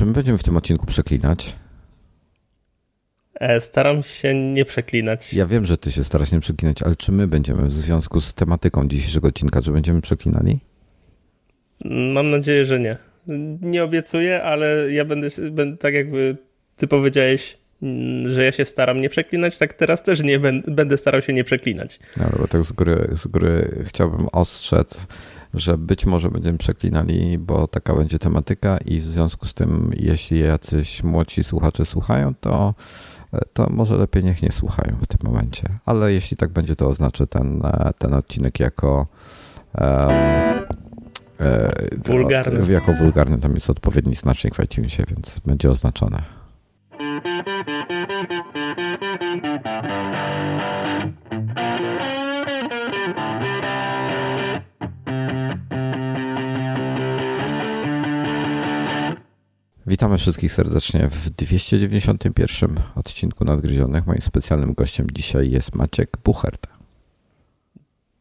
czy my będziemy w tym odcinku przeklinać? E, staram się nie przeklinać. Ja wiem, że ty się starasz nie przeklinać, ale czy my będziemy w związku z tematyką dzisiejszego odcinka, czy będziemy przeklinali? Mam nadzieję, że nie. Nie obiecuję, ale ja będę, będę tak jakby ty powiedziałeś, mm, że ja się staram nie przeklinać, tak teraz też nie będę, będę starał się nie przeklinać. No, bo tak z góry, z góry chciałbym ostrzec, że być może będziemy przeklinali, bo taka będzie tematyka i w związku z tym, jeśli jacyś młodsi słuchacze słuchają, to, to może lepiej niech nie słuchają w tym momencie. Ale jeśli tak będzie, to oznaczę ten, ten odcinek jako um, wulgarny. Jako wulgarny tam jest odpowiedni znacznik w iTunesie, więc będzie oznaczone. Witamy wszystkich serdecznie w 291 odcinku Nadgryzionych. Moim specjalnym gościem dzisiaj jest Maciek Buchert.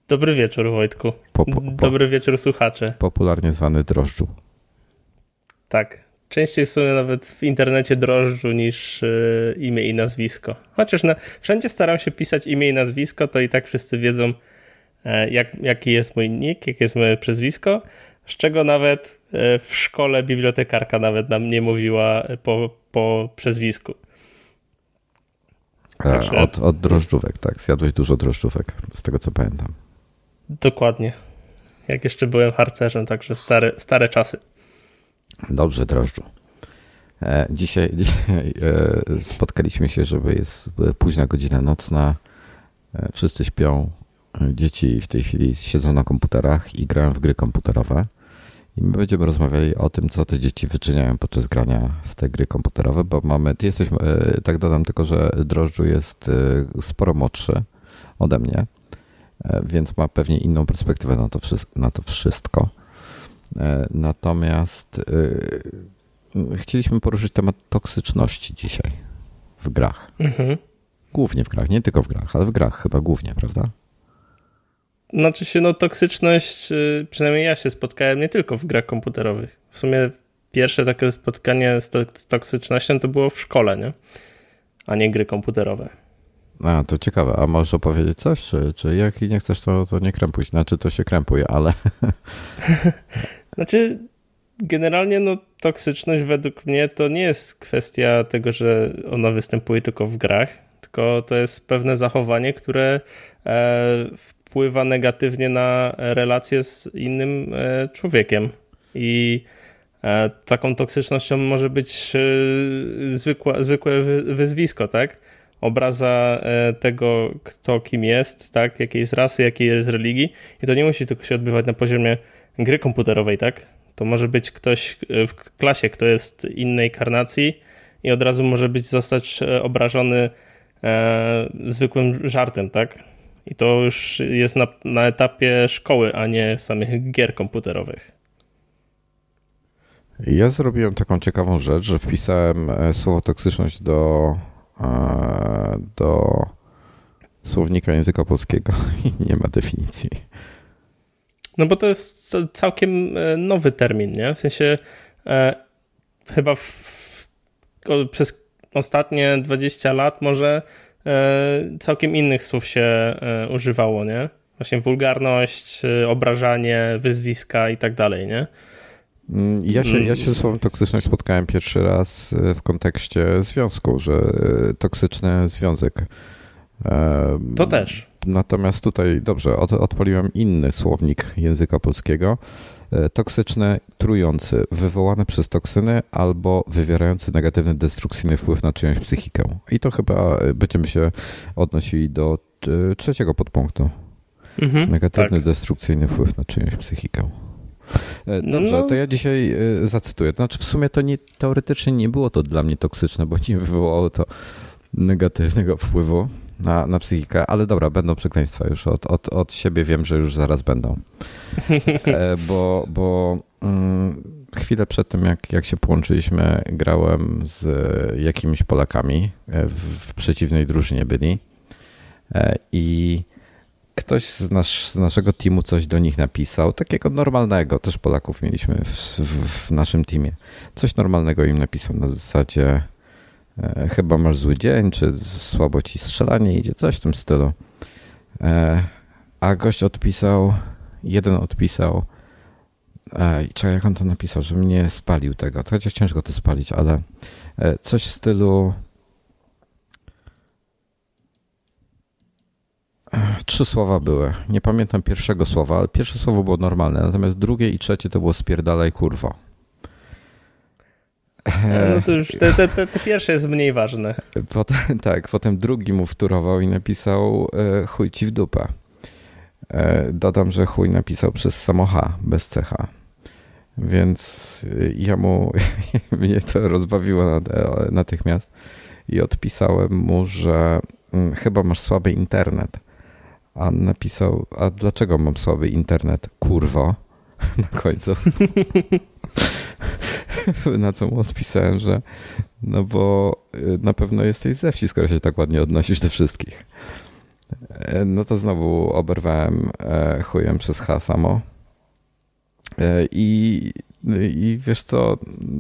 Dobry wieczór, Wojtku. Po, po, Dobry wieczór, słuchacze. Popularnie zwany drożdżu. Tak. Częściej w sumie nawet w internecie drożdżu niż y, imię i nazwisko. Chociaż na, wszędzie staram się pisać imię i nazwisko, to i tak wszyscy wiedzą, e, jak, jaki jest mój nick, jakie jest moje przezwisko z czego nawet e, w szkole bibliotekarka nawet nam nie mówiła po, po przezwisku. E, Także... Od, od drożdżówek, tak. Zjadłeś dużo drożdżówek, z tego co pamiętam. Dokładnie. Jak jeszcze byłem harcerzem, także stare, stare czasy. Dobrze, drożdżu. E, dzisiaj, dzisiaj spotkaliśmy się, żeby jest późna godzina nocna. Wszyscy śpią. Dzieci w tej chwili siedzą na komputerach i grają w gry komputerowe. I my będziemy rozmawiali o tym, co te dzieci wyczyniają podczas grania w te gry komputerowe, bo mamy, ty jesteś, e, tak dodam tylko, że Drożdżu jest e, sporo młodszy ode mnie, e, więc ma pewnie inną perspektywę na to, na to wszystko. Natomiast chcieliśmy poruszyć temat toksyczności dzisiaj w grach. Mhm. Głównie w grach, nie tylko w grach, ale w grach chyba głównie, prawda? Znaczy się, no toksyczność, y, przynajmniej ja się spotkałem nie tylko w grach komputerowych. W sumie pierwsze takie spotkanie z, to, z toksycznością to było w szkole, nie? A nie gry komputerowe. A, to ciekawe. A możesz opowiedzieć coś? Czy, czy jak nie chcesz, to, to nie krępuj. Znaczy, to się krępuje, ale... znaczy, generalnie no, toksyczność według mnie to nie jest kwestia tego, że ona występuje tylko w grach, tylko to jest pewne zachowanie, które e, wpływa negatywnie na relacje z innym e, człowiekiem. I e, taką toksycznością może być e, zwykłe, zwykłe wyzwisko, tak? Obraza tego, kto kim jest, tak? Jakiej jest rasy, jakiej jest religii. I to nie musi tylko się odbywać na poziomie gry komputerowej, tak? To może być ktoś w klasie, kto jest innej karnacji i od razu może być zostać obrażony zwykłym żartem, tak? I to już jest na, na etapie szkoły, a nie samych gier komputerowych. Ja zrobiłem taką ciekawą rzecz, że wpisałem e, słowo toksyczność do, e, do słownika języka polskiego i nie ma definicji. No bo to jest całkiem e, nowy termin, nie? W sensie e, chyba w, przez ostatnie 20 lat może całkiem innych słów się e, używało, nie? Właśnie wulgarność, e, obrażanie, wyzwiska i tak dalej, nie? Mm, ja się, ja się ze słowem toksyczność spotkałem pierwszy raz w kontekście związku, że toksyczny związek. To też. Natomiast tutaj, dobrze, od, odpaliłem inny słownik języka polskiego. E, toksyczne, trujący, wywołane przez toksyny albo wywierający negatywny, destrukcyjny wpływ na czyjąś psychikę. I to chyba e, będziemy się odnosili do e, trzeciego podpunktu. Mhm, negatywny, tak. destrukcyjny wpływ na czyjąś psychikę. Dobrze, no. to ja dzisiaj zacytuję. Znaczy, w sumie to nie, teoretycznie nie było to dla mnie toksyczne, bo nie wywołało to negatywnego wpływu na, na psychikę, ale dobra, będą przekleństwa już. Od, od, od siebie wiem, że już zaraz będą. E, bo bo mm, chwilę przed tym, jak, jak się połączyliśmy, grałem z jakimiś Polakami. E, w, w przeciwnej drużynie byli. E, I ktoś z, nasz, z naszego teamu coś do nich napisał, takiego normalnego, też Polaków mieliśmy w, w, w naszym teamie, coś normalnego im napisał na zasadzie chyba masz zły dzień, czy słabo ci strzelanie idzie, coś w tym stylu. E, a gość odpisał, jeden odpisał, e, czekaj, jak on to napisał, że mnie spalił tego, chociaż ciężko to spalić, ale e, coś w stylu Trzy słowa były. Nie pamiętam pierwszego słowa, ale pierwsze słowo było normalne, natomiast drugie i trzecie to było spierdalaj kurwo. No to już te, te, te, te, pierwsze jest mniej ważne. Potem, tak, potem drugi mu wturował i napisał e, chuj ci w dupę. E, dodam, że chuj napisał przez samocha, bez cecha. Więc ja mu, mnie to rozbawiło natychmiast i odpisałem mu, że mm, chyba masz słaby internet. A napisał, a dlaczego mam słaby internet? Kurwo. Na końcu. na co mu odpisałem, że no bo y, na pewno jesteś ze wsi, skoro się tak ładnie odnosisz do wszystkich. E, no to znowu oberwałem e, chujem przez H samo. E, I i wiesz co,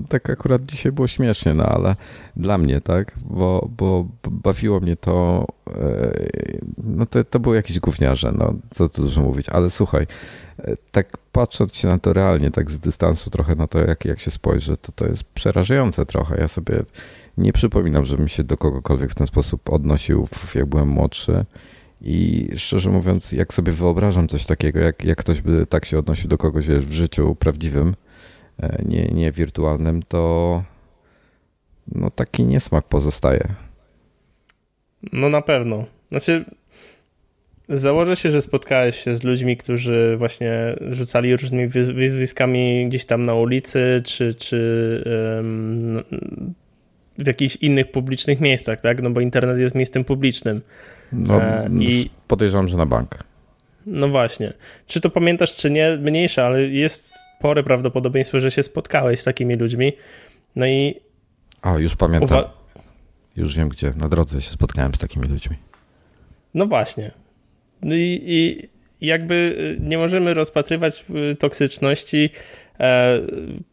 tak akurat dzisiaj było śmiesznie, no ale dla mnie, tak, bo, bo bawiło mnie to, e, no to, to były jakieś gówniarze, no co tu dużo mówić, ale słuchaj, e, tak patrząc się na to realnie, tak z dystansu trochę na to, jak, jak się spojrzy, to to jest przerażające trochę. Ja sobie nie przypominam, żebym się do kogokolwiek w ten sposób odnosił, jak byłem młodszy. I szczerze mówiąc, jak sobie wyobrażam coś takiego, jak, jak ktoś by tak się odnosił do kogoś wiesz, w życiu prawdziwym, nie, nie wirtualnym, to no taki niesmak pozostaje. No na pewno. Znaczy, założę się, że spotkałeś się z ludźmi, którzy właśnie rzucali różnymi wyzwiskami gdzieś tam na ulicy, czy, czy w jakichś innych publicznych miejscach, tak? No bo internet jest miejscem publicznym. No, e, i podejrzewam, że na bank. No właśnie. Czy to pamiętasz, czy nie, mniejsze, ale jest spore prawdopodobieństwo, że się spotkałeś z takimi ludźmi. No i. O, już pamiętam. Już wiem, gdzie. Na drodze się spotkałem z takimi ludźmi. No właśnie. No i, i jakby y, nie możemy rozpatrywać y, toksyczności e,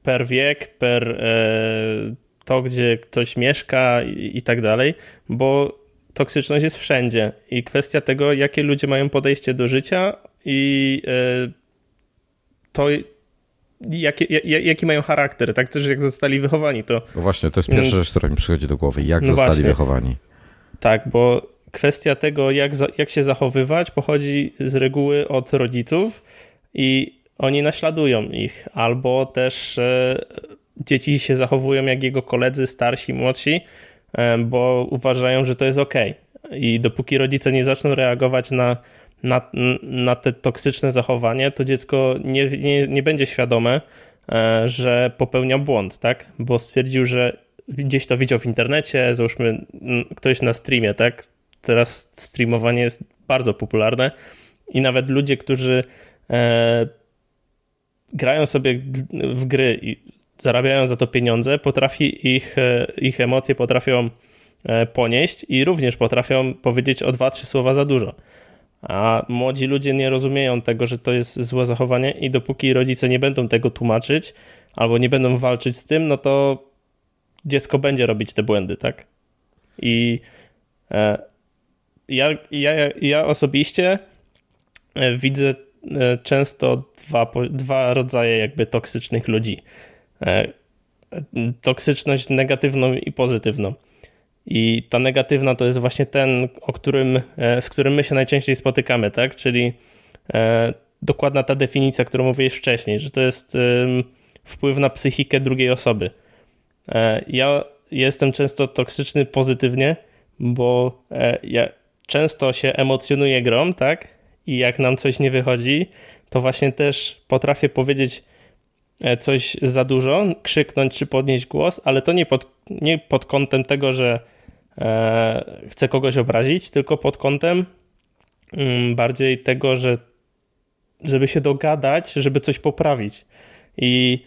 per wiek, per e, to, gdzie ktoś mieszka i, i tak dalej, bo toksyczność jest wszędzie i kwestia tego, jakie ludzie mają podejście do życia i e, to, jaki, jaki mają charakter, tak też jak zostali wychowani. To, no właśnie, to jest pierwsza rzecz, która mi przychodzi do głowy. Jak no zostali właśnie. wychowani? Tak, bo kwestia tego, jak, jak się zachowywać, pochodzi z reguły od rodziców i oni naśladują ich, albo też e, dzieci się zachowują jak jego koledzy, starsi, młodsi, bo uważają, że to jest ok. I dopóki rodzice nie zaczną reagować na, na, na te toksyczne zachowanie, to dziecko nie, nie, nie będzie świadome, e, że popełnia błąd, tak? Bo stwierdził, że gdzieś to widział w internecie, załóżmy ktoś na streamie, tak? Teraz streamowanie jest bardzo popularne i nawet ludzie, którzy e, grają sobie w gry i zarabiają za to pieniądze, potrafi ich, e, ich emocje potrafią e, ponieść i również potrafią powiedzieć o dwa, trzy słowa za dużo. A młodzi ludzie nie rozumieją tego, że to jest złe zachowanie i dopóki rodzice nie będą tego tłumaczyć albo nie będą walczyć z tym, no to dziecko będzie robić te błędy, tak? I e, ja, ja, ja osobiście widzę często dwa, dwa rodzaje jakby toksycznych ludzi. E, toksyczność negatywną i pozytywną. I ta negatywna to jest właśnie ten, o którym, e, z którym my się najczęściej spotykamy, tak? Czyli e, dokładna ta definicja, którą mówiłeś wcześniej, że to jest wpływ na psychikę drugiej osoby. Ja jestem często toksyczny pozytywnie, bo ja często się emocjonuję grom, tak? I jak nam coś nie wychodzi, to właśnie też potrafię powiedzieć coś za dużo, krzyknąć czy podnieść głos, ale to nie pod, nie pod kątem tego, że e, chcę kogoś obrazić, tylko pod kątem mm, bardziej tego, że żeby się dogadać, żeby coś poprawić. I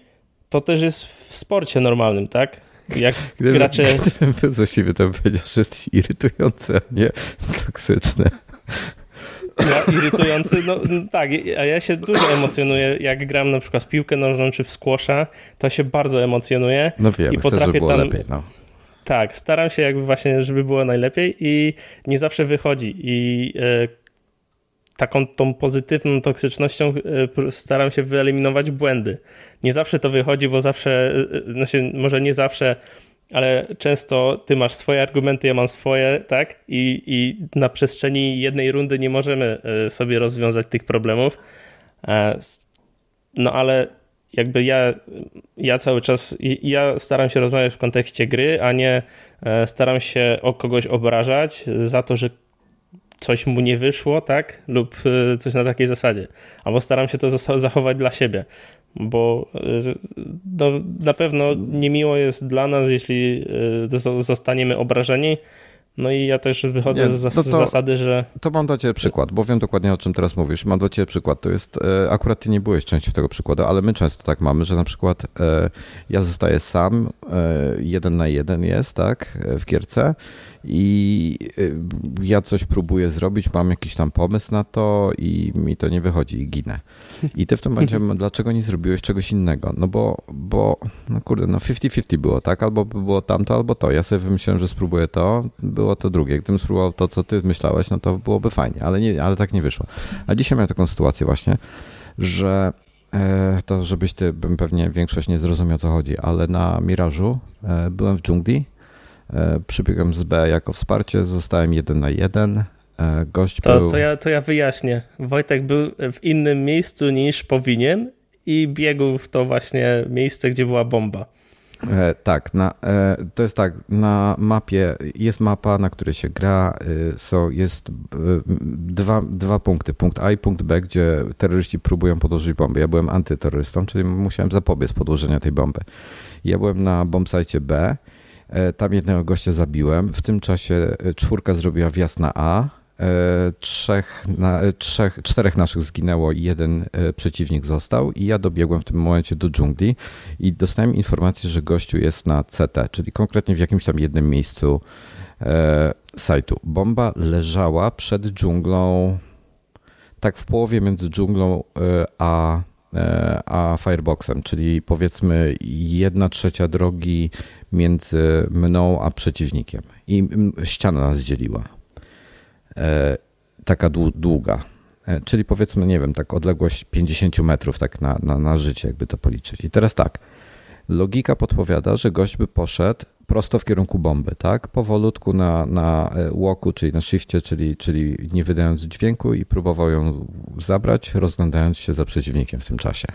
to też jest w sporcie normalnym, tak? Jak gdyby, gracze... Gdybym właściwie to powiedział, że jest irytujące, a nie toksyczne. No, irytujący, no tak, a ja się dużo emocjonuję, jak gram na przykład w piłkę nożną czy w squasha, to się bardzo emocjonuję. No wiem, i chcę, potrafię żeby było tam, lepiej, no. Tak, staram się jakby właśnie, żeby było najlepiej i nie zawsze wychodzi i e, taką tą pozytywną toksycznością e, staram się wyeliminować błędy. Nie zawsze to wychodzi, bo zawsze, e, znaczy może nie zawsze, ale często ty masz swoje argumenty, ja mam swoje, tak? I, I na przestrzeni jednej rundy nie możemy sobie rozwiązać tych problemów. No ale jakby ja, ja cały czas, ja staram się rozmawiać w kontekście gry, a nie staram się o kogoś obrażać za to, że coś mu nie wyszło, tak? Lub coś na takiej zasadzie. Albo staram się to zachować dla siebie, bo y, no, na pewno niemiło jest dla nas, jeśli y, zostaniemy obrażeni, no i ja też wychodzę nie, z, no to, z, zasady, że. To mam dla Ciebie przykład, bo wiem dokładnie o czym teraz mówisz. Mam dla Ciebie przykład. To jest, e, akurat Ty nie byłeś częścią tego przykładu, ale my często tak mamy, że na przykład e, ja zostaję sam, e, jeden na jeden jest, tak, w gierce i ja coś próbuję zrobić, mam jakiś tam pomysł na to i mi to nie wychodzi i ginę. I ty w tym momencie, dlaczego nie zrobiłeś czegoś innego? No bo, bo no kurde, no 50-50 było, tak? Albo było tamto, albo to. Ja sobie wymyśliłem, że spróbuję to, było to drugie. Gdybym spróbował to, co ty myślałeś, no to byłoby fajnie, ale, nie, ale tak nie wyszło. A dzisiaj miałem taką sytuację właśnie, że e, to, żebyś ty, bym pewnie większość nie zrozumiał, co chodzi, ale na Mirażu e, byłem w dżungli, e, przybiegłem z B jako wsparcie, zostałem jeden na jeden, gość to, był... To ja, to ja wyjaśnię. Wojtek był w innym miejscu niż powinien i biegł w to właśnie miejsce, gdzie była bomba. E, tak, na, e, to jest tak, na mapie jest mapa, na której się gra, e, są, jest e, dwa, dwa punkty, punkt A i punkt B, gdzie terroryści próbują podłożyć bomby. Ja byłem antyterrorystą, czyli musiałem zapobiec podłożenia tej bomby. Ja byłem na bombsite B, e, tam jednego gościa zabiłem, w tym czasie czwórka zrobiła wjazd na A, E, trzech, na, e, trzech, czterech naszych zginęło i jeden e, przeciwnik został i ja dobiegłem w tym momencie do dżungli i dostałem informację, że gościu jest na CT, czyli konkretnie w jakimś tam jednym miejscu e, sajtu. Bomba leżała przed dżunglą, tak w połowie między dżunglą a, a fireboxem, czyli powiedzmy jedna trzecia drogi między mną a przeciwnikiem i ściana nas dzieliła E, taka długa. E, czyli powiedzmy, nie wiem, tak odległość 50 metrów tak na, na, na życie, jakby to policzyć. I teraz tak, logika podpowiada, że gość by poszedł prosto w kierunku bomby, tak? Powolutku na, na e, łoku, czyli na shifcie, czyli, czyli nie wydając dźwięku i próbował ją zabrać, rozglądając się za przeciwnikiem w tym czasie.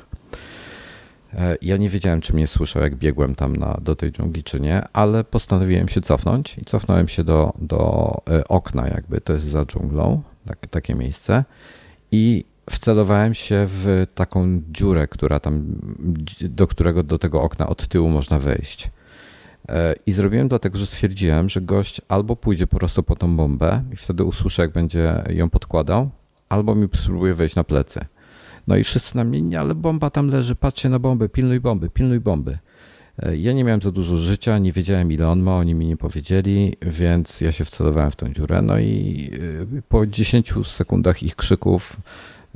E, ja nie wiedziałem, czy mnie słyszał, jak biegłem tam na, do tej dżungli, czy nie, ale postanowiłem się cofnąć i cofnąłem się do, do e, okna, jakby to jest za dżunglą, tak, takie miejsce. I wcelowałem się w taką dziurę, która tam, do którego do tego okna od tyłu można wejść. E, I zrobiłem dlatego, że stwierdziłem, że gość albo pójdzie po prostu po tą bombę i wtedy usłyszę, jak będzie ją podkładał, albo mi spróbuje wejść na plecy. No i wszyscy na mnie, nie, ale bomba tam leży, patrzcie na bombę, pilnuj bomby, pilnuj bomby. E, ja nie miałem za dużo życia, nie wiedziałem ile on ma, oni mi nie powiedzieli, więc ja się wcelowałem w tą dziurę. No i e, po 10 sekundach ich krzyków,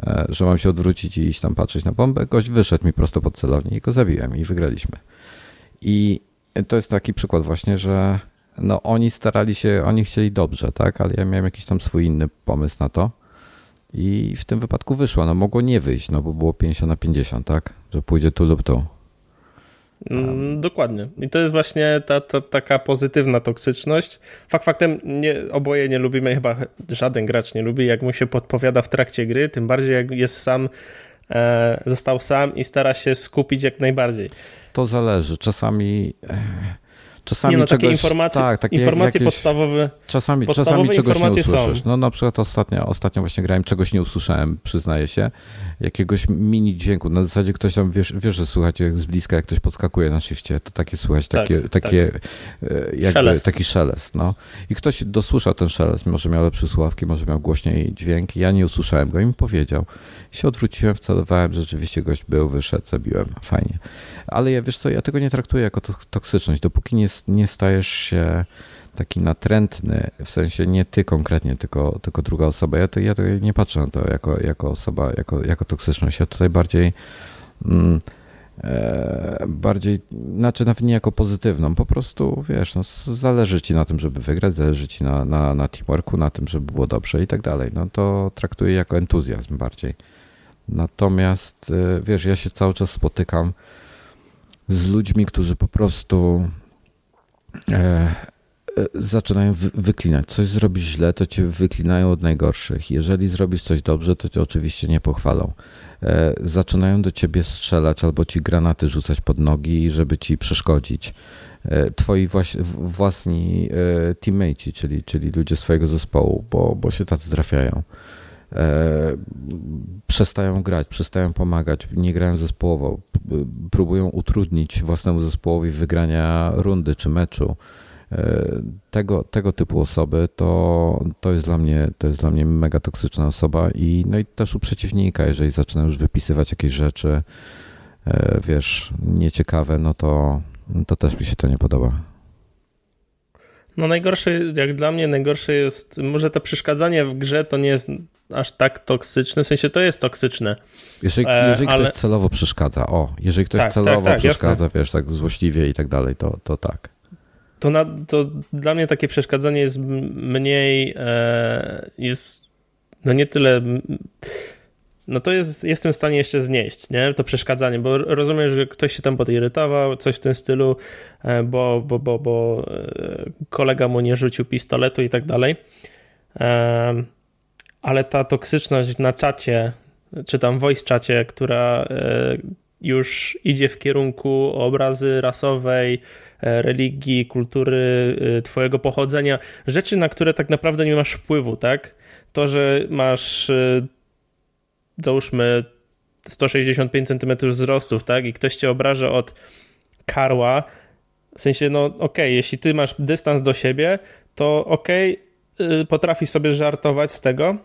e, że mam się odwrócić i iść tam patrzeć na bombę, gość wyszedł mi prosto pod celownię i go zabiłem i wygraliśmy. I to jest taki przykład właśnie, że no oni starali się, oni chcieli dobrze, tak, ale ja miałem jakiś tam swój inny pomysł na to. I w tym wypadku wyszło. No mogło nie wyjść, no bo było 50 na 50, tak? Że pójdzie tu lub tu. Mm, dokładnie. I to jest właśnie ta, ta taka pozytywna toksyczność. Fakt faktem nie, oboje nie lubimy, chyba żaden gracz nie lubi, jak mu się podpowiada w trakcie gry, tym bardziej jak jest sam, e, został sam i stara się skupić jak najbardziej. To zależy. Czasami... E Czasami nie no, takie czegoś, informacje, tak, takie informacje jakieś, podstawowe. Czasami, podstawowe czasami czegoś nie usłyszysz. Są. No na przykład ostatnio, ostatnio właśnie grałem, czegoś nie usłyszałem, przyznaję się. Jakiegoś mini dźwięku. Na zasadzie ktoś tam, wiesz, wiesz że słuchacie z bliska, jak ktoś podskakuje na shifcie, to takie słychać, tak, takie, tak, takie tak. jakby szelest. taki szelest. No. I ktoś dosłyszał ten szelest, może miał lepsze słuchawki, może miał głośniej dźwięk. Ja nie usłyszałem go i mi powiedział. I się odwróciłem, wcelowałem, że rzeczywiście gość był, wyszedł, zabiłem. Fajnie. Ale ja, wiesz co, ja tego nie traktuję jako toksyczność. Dopóki nie, nie stajesz się taki natrętny, w sensie nie ty konkretnie, tylko, tylko druga osoba. Ja, to, ja to nie patrzę na to jako, jako osoba, jako, jako toksyczność. Ja tutaj bardziej mm, e, bardziej, znaczy nawet nie jako pozytywną, po prostu wiesz, no, zależy ci na tym, żeby wygrać, zależy ci na, na, na teamworku, na tym, żeby było dobrze i tak dalej. No to traktuję jako entuzjazm bardziej. Natomiast e, wiesz, ja się cały czas spotykam z ludźmi, którzy po prostu zaczynają wyklinać. Coś zrobisz źle, to cię wyklinają od najgorszych. Jeżeli zrobisz coś dobrze, to cię oczywiście nie pochwalą. E, zaczynają do ciebie strzelać albo ci granaty rzucać pod nogi, żeby ci przeszkodzić. Twoi własni teammates, czyli, czyli ludzie z twojego zespołu, bo, bo się tacy trafiają. E, przestają grać, przestają pomagać, nie grają zespołowo, próbują utrudnić własnemu zespołowi wygrania rundy czy meczu. E, tego, tego typu osoby to, to, jest dla mnie, to jest dla mnie mega toksyczna osoba i, no i też u przeciwnika, jeżeli zaczyna już wypisywać jakieś rzeczy, e, wiesz, nieciekawe, no to, to też mi się to nie podoba. No najgorsze, jak dla mnie najgorsze jest, może to przeszkadzanie w grze to nie jest aż tak toksyczne, w sensie to jest toksyczne. Jeżeli, e, jeżeli ale... ktoś celowo przeszkadza, o, jeżeli ktoś tak, celowo tak, tak, przeszkadza, jasne. wiesz, tak złośliwie i tak dalej, to, to tak. To, na, to dla mnie takie przeszkadzanie jest mniej, e, jest no nie tyle no to jest, jestem w stanie jeszcze znieść, nie? To przeszkadzanie, bo rozumiem, że ktoś się tam podirytował, coś w tym stylu, e, bo, bo, bo, bo kolega mu nie rzucił pistoletu i tak dalej ale ta toksyczność na czacie, czy tam voice czacie, która e, już idzie w kierunku obrazy rasowej, e, religii, kultury, e, twojego pochodzenia, rzeczy, na które tak naprawdę nie masz wpływu, tak? To, że masz załóżmy 165 cm wzrostów, tak? I ktoś cię obraża od karła, w sensie, no okej, okay, jeśli ty masz dystans do siebie, to okej, okay, potrafi sobie żartować z tego,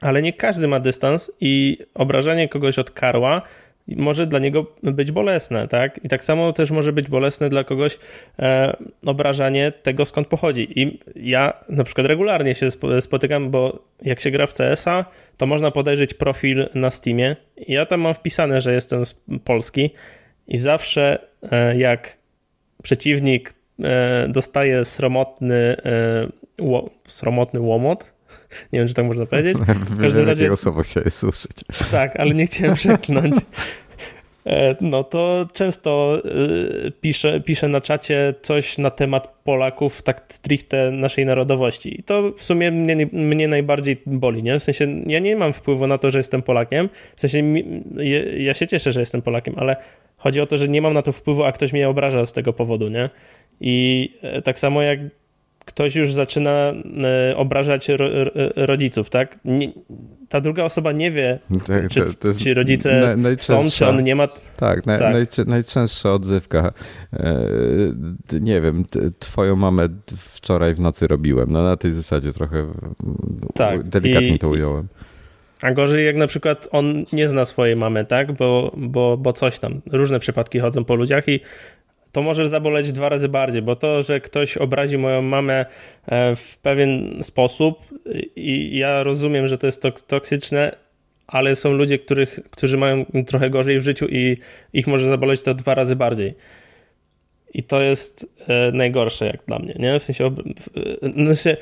ale nie każdy ma dystans i obrażanie kogoś od karła może dla niego być bolesne, tak? I tak samo też może być bolesne dla kogoś e, obrażanie tego, skąd pochodzi. I ja na przykład regularnie się spotykam, bo jak się gra w CS-a, to można podejrzeć profil na Steamie. Ja tam mam wpisane, że jestem z Polski i zawsze e, jak przeciwnik e, dostaje sromotny, e, sromotny łomot, nie wiem, czy tak można powiedzieć. W każdym razie... słowo chciałeś słyszeć. Tak, ale nie chciałem przeklnąć. E, no to często e, piszę, piszę na czacie coś na temat Polaków, tak stricte naszej narodowości. I to w sumie mnie, mnie najbardziej boli, nie? W sensie ja nie mam wpływu na to, że jestem Polakiem. W sensie ja się cieszę, że jestem Polakiem, ale chodzi o to, że nie mam na to wpływu, a ktoś mnie obraża z tego powodu, nie? I e, tak samo jak ktoś już zaczyna e, obrażać ro, rodziców, tak? Nie, ta druga osoba nie wie, tak, czy, to, ci rodzice są, czy on nie ma. Tak, tak. najczęstsza odzywka. E, nie wiem, twoją mamę wczoraj w nocy robiłem. No na tej zasadzie trochę tak. delikatnie I, to ująłem. A gorzej jak na przykład on nie zna swojej mamy, tak? Bo, bo, bo coś tam. Różne przypadki chodzą po ludziach i to może zaboleć dwa razy bardziej, bo to, że ktoś obrazi moją mamę e, w pewien sposób i ja rozumiem, że to jest toksyczne, ale są ludzie, których, którzy mają trochę gorzej w życiu i ich może zaboleć to dwa razy bardziej. I to jest e, najgorsze jak dla mnie, nie? W sensie, w sensie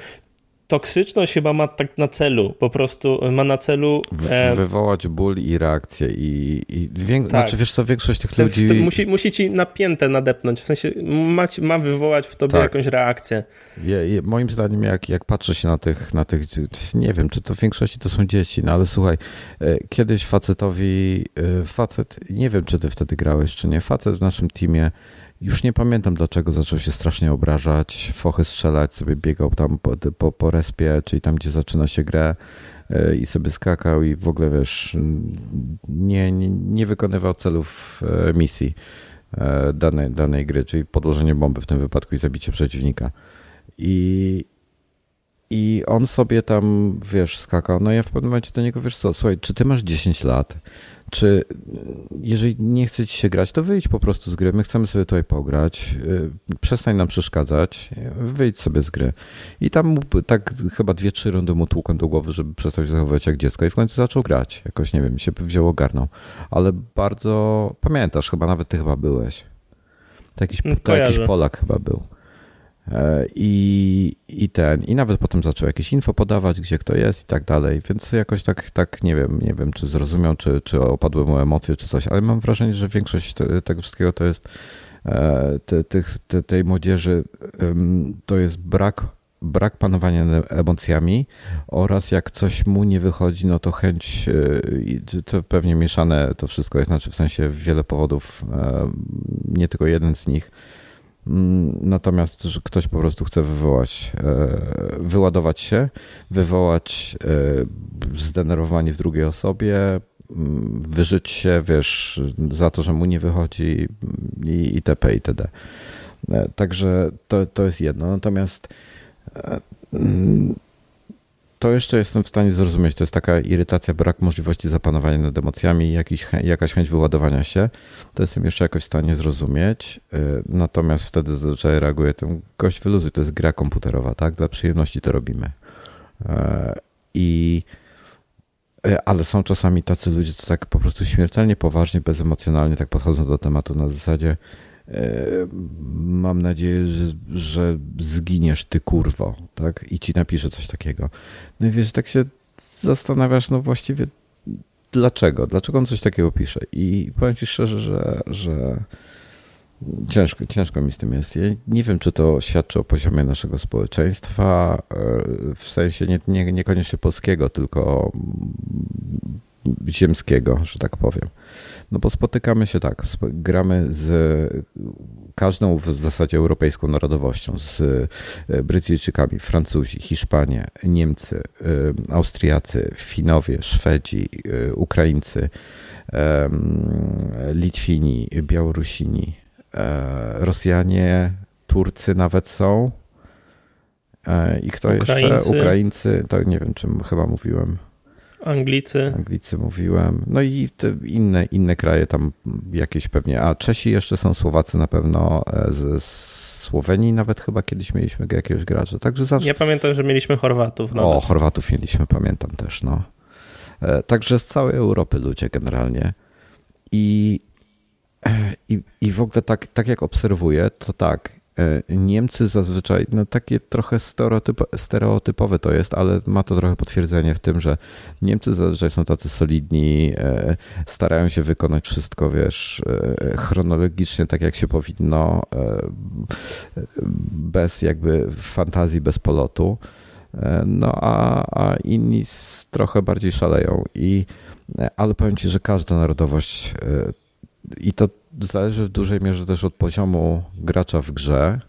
toksyczność chyba ma tak na celu, po prostu ma na celu... E... Wywołać ból i reakcję i, i tak. znaczy wiesz co, większość tych ten, ludzi... Ten musi, musi ci napięte nadepnąć, w sensie ma, ma wywołać w tobie tak. jakąś reakcję. Je, je, moim zdaniem jak, jak patrzę się na tych, na tych, nie wiem, czy to w większości to są dzieci, no ale słuchaj, e, kiedyś facetowi, e, facet, nie wiem czy ty wtedy grałeś, czy nie, facet w naszym teamie już nie pamiętam dlaczego zaczął się strasznie obrażać, fochy strzelać, sobie biegał tam po, po, po respie, czyli tam, gdzie zaczyna się grę e, i sobie skakał i w ogóle, wiesz, nie, nie, nie wykonywał celów e, misji e, danej, danej gry, czyli podłożenie bomby w tym wypadku i zabicie przeciwnika. I I on sobie tam, wiesz, skakał. No ja w pewnym momencie do niego, wiesz co, słuchaj, czy ty masz 10 lat? Czy jeżeli nie chce ci się grać, to wyjdź po prostu z gry. My chcemy sobie tutaj pograć. Y, przestań nam przeszkadzać. Wyjdź sobie z gry. I tam tak chyba dwie, trzy rundy mu tłukłem do głowy, żeby przestać zachowywać jak dziecko. I w końcu zaczął grać. Jakoś, nie wiem, się wziął, ogarnął. Ale bardzo pamiętasz, chyba nawet ty chyba byłeś. To jakiś, to jakiś Polak chyba był. E, I, I ten, i nawet potem zaczął jakieś info podawać, gdzie kto jest i tak dalej, więc jakoś tak, tak nie wiem, nie wiem, czy zrozumiał, czy, czy opadły mu emocje, czy coś, ale mam wrażenie, że większość te, tego wszystkiego to jest e, te, te, tej młodzieży, to jest brak, brak panowania emocjami oraz jak coś mu nie wychodzi, no to chęć, e, to pewnie mieszane to wszystko jest, znaczy w sensie wiele powodów, nie tylko jeden z nich, natomiast, że ktoś po prostu chce wywołać, e, wyładować się, wywołać e, zdenerwowanie w drugiej osobie, mm, wyżyć się, wiesz, za to, że mu nie wychodzi i itp. itd. E, także to, to jest jedno. Natomiast mm, to jeszcze jestem w stanie zrozumieć. To jest taka irytacja, brak możliwości zapanowania nad emocjami, jakiś, jakaś chęć wyładowania się. To jestem jeszcze jakoś w stanie zrozumieć. Y, natomiast wtedy zazwyczaj reaguję ten gość wyluzuj, to jest gra komputerowa, tak? Dla przyjemności to robimy. Y, I y, ale są czasami tacy ludzie, co tak po prostu śmiertelnie poważnie, bezemocjonalnie tak podchodzą do tematu na zasadzie mam nadzieję, że, że zginiesz ty kurwo, tak? I ci napiszę coś takiego. No i wiesz, tak się zastanawiasz, no właściwie dlaczego? Dlaczego on coś takiego pisze? I powiem ci szczerze, że, że ciężko, ciężko mi z tym jest. Ja nie wiem, czy to świadczy o poziomie naszego społeczeństwa, e, w sensie nie, nie, niekoniecznie polskiego, tylko ziemskiego, że tak powiem. No bo spotykamy się tak, gramy z każdą w zasadzie europejską narodowością, z e, Brytyjczykami, Francuzi, Hiszpanie, Niemcy, e, Austriacy, Finowie, Szwedzi, e, Ukraińcy, Litwini, Białorusini, Rosjanie, Turcy nawet są. I kto Ukraińcy. jeszcze? Ukraińcy, to nie wiem, czym chyba mówiłem. Anglicy. Anglicy mówiłem. No i inne, inne kraje tam jakieś pewnie. A Czesi jeszcze są, Słowacy na pewno, e, z, Słowenii nawet chyba kiedyś mieliśmy jakiegoś gracza. Także zawsze... Ja pamiętam, że mieliśmy Chorwatów. Nawet. O, Chorwatów mieliśmy, pamiętam też, no. E, także z całej Europy ludzie generalnie. I, e, i, i w ogóle tak, tak jak obserwuję, to tak, Niemcy zazwyczaj, no takie trochę stereotyp, stereotypowe to jest, ale ma to trochę potwierdzenie w tym, że Niemcy zazwyczaj są tacy solidni, e, starają się wykonać wszystko, wiesz, e, chronologicznie tak jak się powinno, bez jakby fantazji, bez polotu. No a, a inni trochę bardziej szaleją. I, ale powiem ci, że każda narodowość i to zależy w dużej mierze też od poziomu gracza w grze.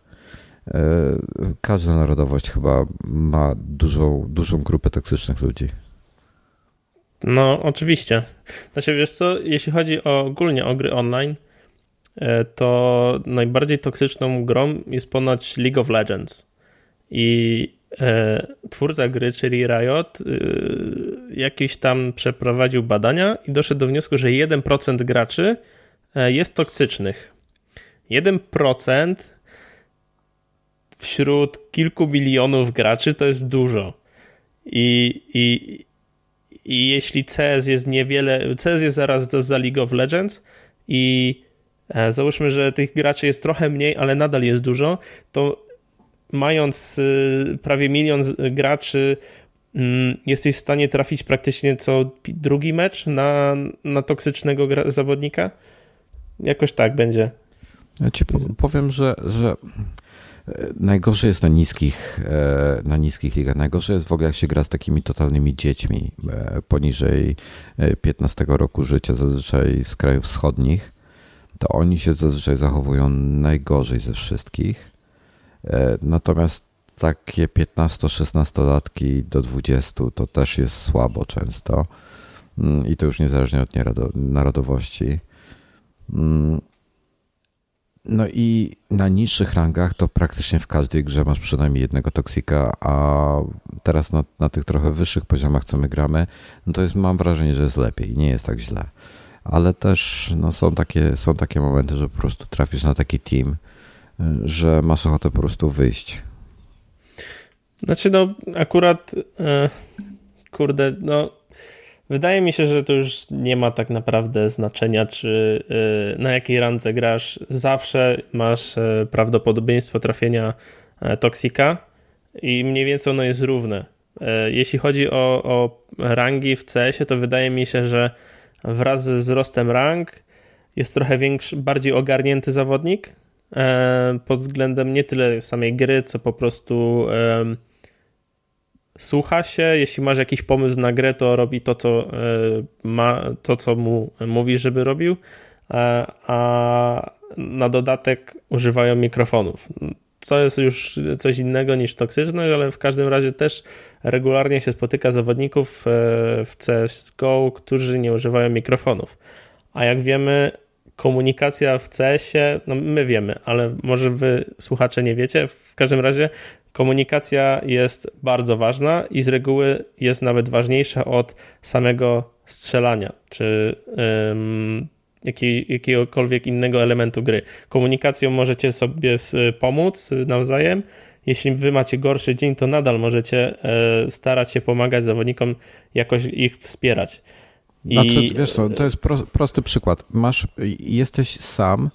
E, każda narodowość chyba ma dużą, dużą grupę toksycznych ludzi. No, oczywiście. Znaczy, wiesz co, jeśli chodzi o, ogólnie o gry online, e, to najbardziej toksyczną grą jest ponoć League of Legends. I e, twórca gry, czyli Riot, jakiś tam przeprowadził badania i doszedł do wniosku, że 1% graczy jest toksycznych. 1% wśród kilku milionów graczy to jest dużo. I, i, i jeśli CS jest niewiele, CS jest zaraz za, za League of Legends i e, załóżmy, że tych graczy jest trochę mniej, ale nadal jest dużo, to mając y, prawie milion graczy, mm, jesteś w stanie trafić praktycznie co drugi mecz na, na toksycznego zawodnika? Jakoś tak będzie. Ja ci powiem, że, że e, najgorzej jest na niskich, e, na niskich ligach. Najgorzej jest w ogóle, jak się gra z takimi totalnymi dziećmi e, poniżej 15 roku życia, zazwyczaj z krajów wschodnich. To oni się zazwyczaj zachowują najgorzej ze wszystkich. Natomiast takie 15-16 latki do 20 to też jest słabo często. Mm, I to już niezależnie od narodowości. No i na niższych rangach to praktycznie w każdej grze masz przynajmniej jednego toksika, a teraz na, na tych trochę wyższych poziomach, co my gramy, no to jest, mam wrażenie, że jest lepiej, nie jest tak źle. Ale też no, są, takie, są takie momenty, że po prostu trafisz na taki team, że masz ochotę po prostu wyjść. Znaczy, no, akurat, e, kurde, no, wydaje mi się, że to już nie ma tak naprawdę znaczenia, czy e, na jakiej randze grasz. Zawsze masz e, prawdopodobieństwo trafienia e, toksika i mniej więcej ono jest równe. E, jeśli chodzi o, o rangi w CS-ie, to wydaje mi się, że wraz ze wzrostem rang jest trochę większy, bardziej ogarnięty zawodnik, pod względem nie tyle samej gry, co po prostu słucha się, jeśli masz jakiś pomysł na grę, to robi to, co e, ma, to, co mu mówi, żeby robił, e, a na dodatek używają mikrofonów. Co jest już coś innego niż toksyczne, ale w każdym razie też regularnie się spotyka zawodników w CSGO, którzy nie używają mikrofonów. A jak wiemy, komunikacja w CS-ie, no my wiemy, ale może wy słuchacze nie wiecie. W każdym razie komunikacja jest bardzo ważna i z reguły jest nawet ważniejsza od samego strzelania, czy um, jaki, jakiegokolwiek innego elementu gry. Komunikacją możecie sobie pomóc nawzajem. Jeśli wy macie gorszy dzień, to nadal możecie e, starać się pomagać zawodnikom, jakoś ich wspierać. Znaczy, I... wiesz co, to jest pro, prosty przykład. Masz, jesteś sam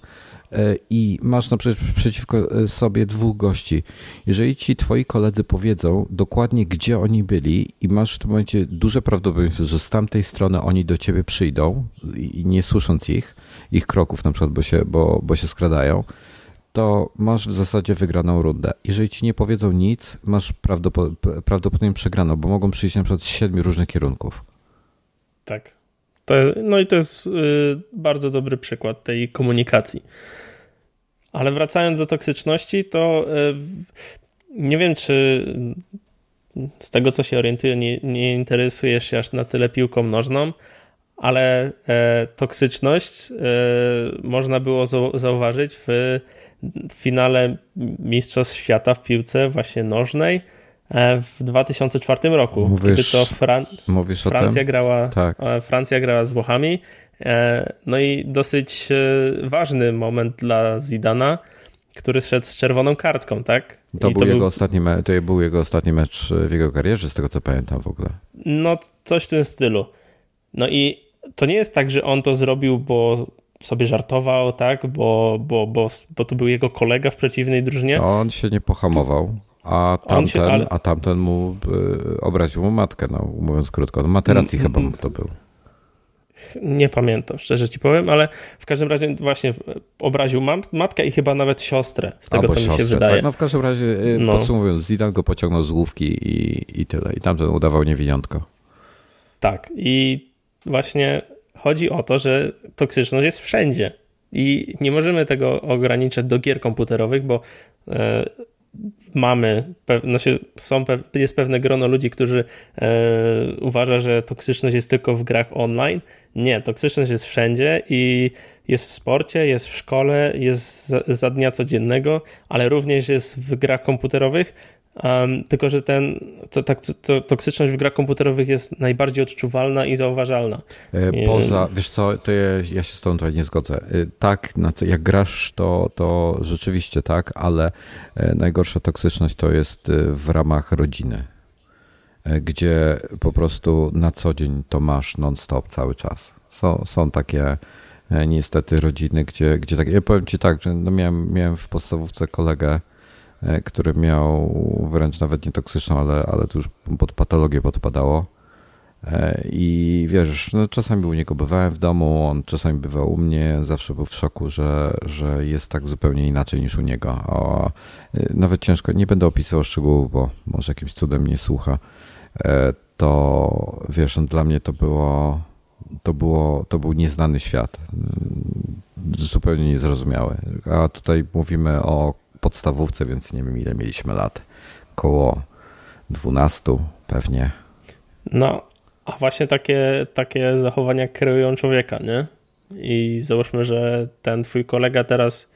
i masz naprzeciwko e, sobie dwóch gości. Jeżeli ci twoi koledzy powiedzą dokładnie, gdzie oni byli i masz w tym momencie duże prawdopodobieństwo, że z tamtej strony oni do ciebie przyjdą i nie słysząc ich, ich kroków na przykład, bo się, bo, bo się skradają, to masz w zasadzie wygraną rundę. Jeżeli ci nie powiedzą nic, masz prawdopodobnie przegraną, bo mogą przyjść na przykład z siedmiu różnych kierunków. Tak. To, no i to jest y, bardzo dobry przykład tej komunikacji. Ale wracając do toksyczności, to y, nie wiem, czy z tego, co się orientuję, nie, nie interesujesz się aż na tyle piłką nożną, ale e, toksyczność e, można było zauważyć w finale Mistrzostw Świata w piłce właśnie nożnej E, w 2004 roku, mówisz, kiedy to Fran mówisz Francja, grała, tak. E, Francja grała z Włochami. E, no i dosyć ważny moment dla Zidana, który szedł z czerwoną kartką, tak? To, był, to jego był... Ostatni me... to był jego ostatni mecz w jego karierze, z tego co pamiętam w ogóle. No, coś w tym stylu. No i to nie jest tak, że on to zrobił, bo sobie żartował, tak? Bo, bo, bo, bo to był jego kolega w przeciwnej drużynie. To on się nie pohamował. A tamten, się, ale... a tamten mu obraził mu matkę, no, mówiąc krótko. No, materacji mm, chyba mm. to był. Nie pamiętam, szczerze ci powiem, ale w każdym razie właśnie obraził matkę i chyba nawet siostrę, z tego Albo co siostrę, mi się wydaje. Tak? No w każdym razie, y, no. podsumowując, Zidane go pociągnął z główki i, i tyle. I tamten udawał niewiniątko. Tak i właśnie chodzi o to, że toksyczność jest wszędzie. I nie możemy tego ograniczać do gier komputerowych, bo e, mamy, znaczy są, jest pewne grono ludzi, którzy e, uważa, że toksyczność jest tylko w grach online. Nie, toksyczność jest wszędzie i jest w sporcie, jest w szkole, jest za, za dnia codziennego, ale również jest w grach komputerowych. Um, tylko, że ten, to, to, to, toksyczność w grach komputerowych jest najbardziej odczuwalna i zauważalna. E, poza, wiesz co, to ja, ja się z tą tutaj nie zgodzę. E, tak, jak grasz, to, to rzeczywiście tak, ale e, najgorsza toksyczność to jest w ramach rodziny, gdzie po prostu na co dzień to masz non-stop cały czas. Są, są takie niestety rodziny, gdzie, gdzie tak, ja powiem ci tak, że no miałem, miałem w podstawówce kolegę, który miał wręcz nawet nie toksyczną, ale, ale to już pod patologię podpadało. E, I wiesz, no czasami u niego bywałem w domu, on czasami bywał u mnie, zawsze był w szoku, że, że jest tak zupełnie inaczej niż u niego. A e, nawet ciężko, nie będę opisywał szczegółów, bo może jakimś cudem nie słucha. To wiesz, no dla mnie to było, to było, to był nieznany świat, zupełnie niezrozumiały. A tutaj mówimy o podstawówce, więc nie wiem ile mieliśmy lat. Koło 12 pewnie. No, a właśnie takie, takie zachowania kreują człowieka, nie? I załóżmy, że ten twój kolega teraz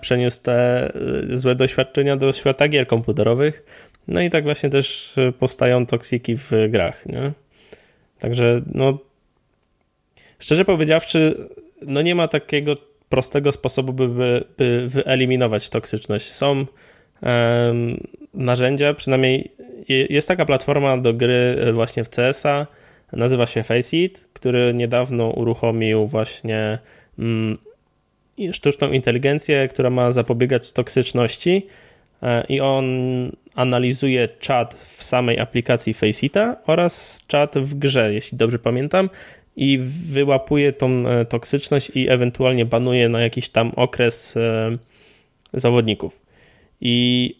przeniósł te złe doświadczenia do świata gier komputerowych. No i tak właśnie też powstają toksiki w grach. Nie? Także no szczerze powiedziawszy, no nie ma takiego prostego sposobu, by, by, wyeliminować toksyczność. Są um, narzędzia, przynajmniej jest taka platforma do gry właśnie w CS-a, nazywa się Faceit, który niedawno uruchomił właśnie mm, sztuczną inteligencję, która ma zapobiegać toksyczności e, i on analizuje czat w samej aplikacji Faceita oraz czat w grze, jeśli dobrze pamiętam, i wyłapuje tą e, toksyczność i ewentualnie banuje na jakiś tam okres e, zawodników. I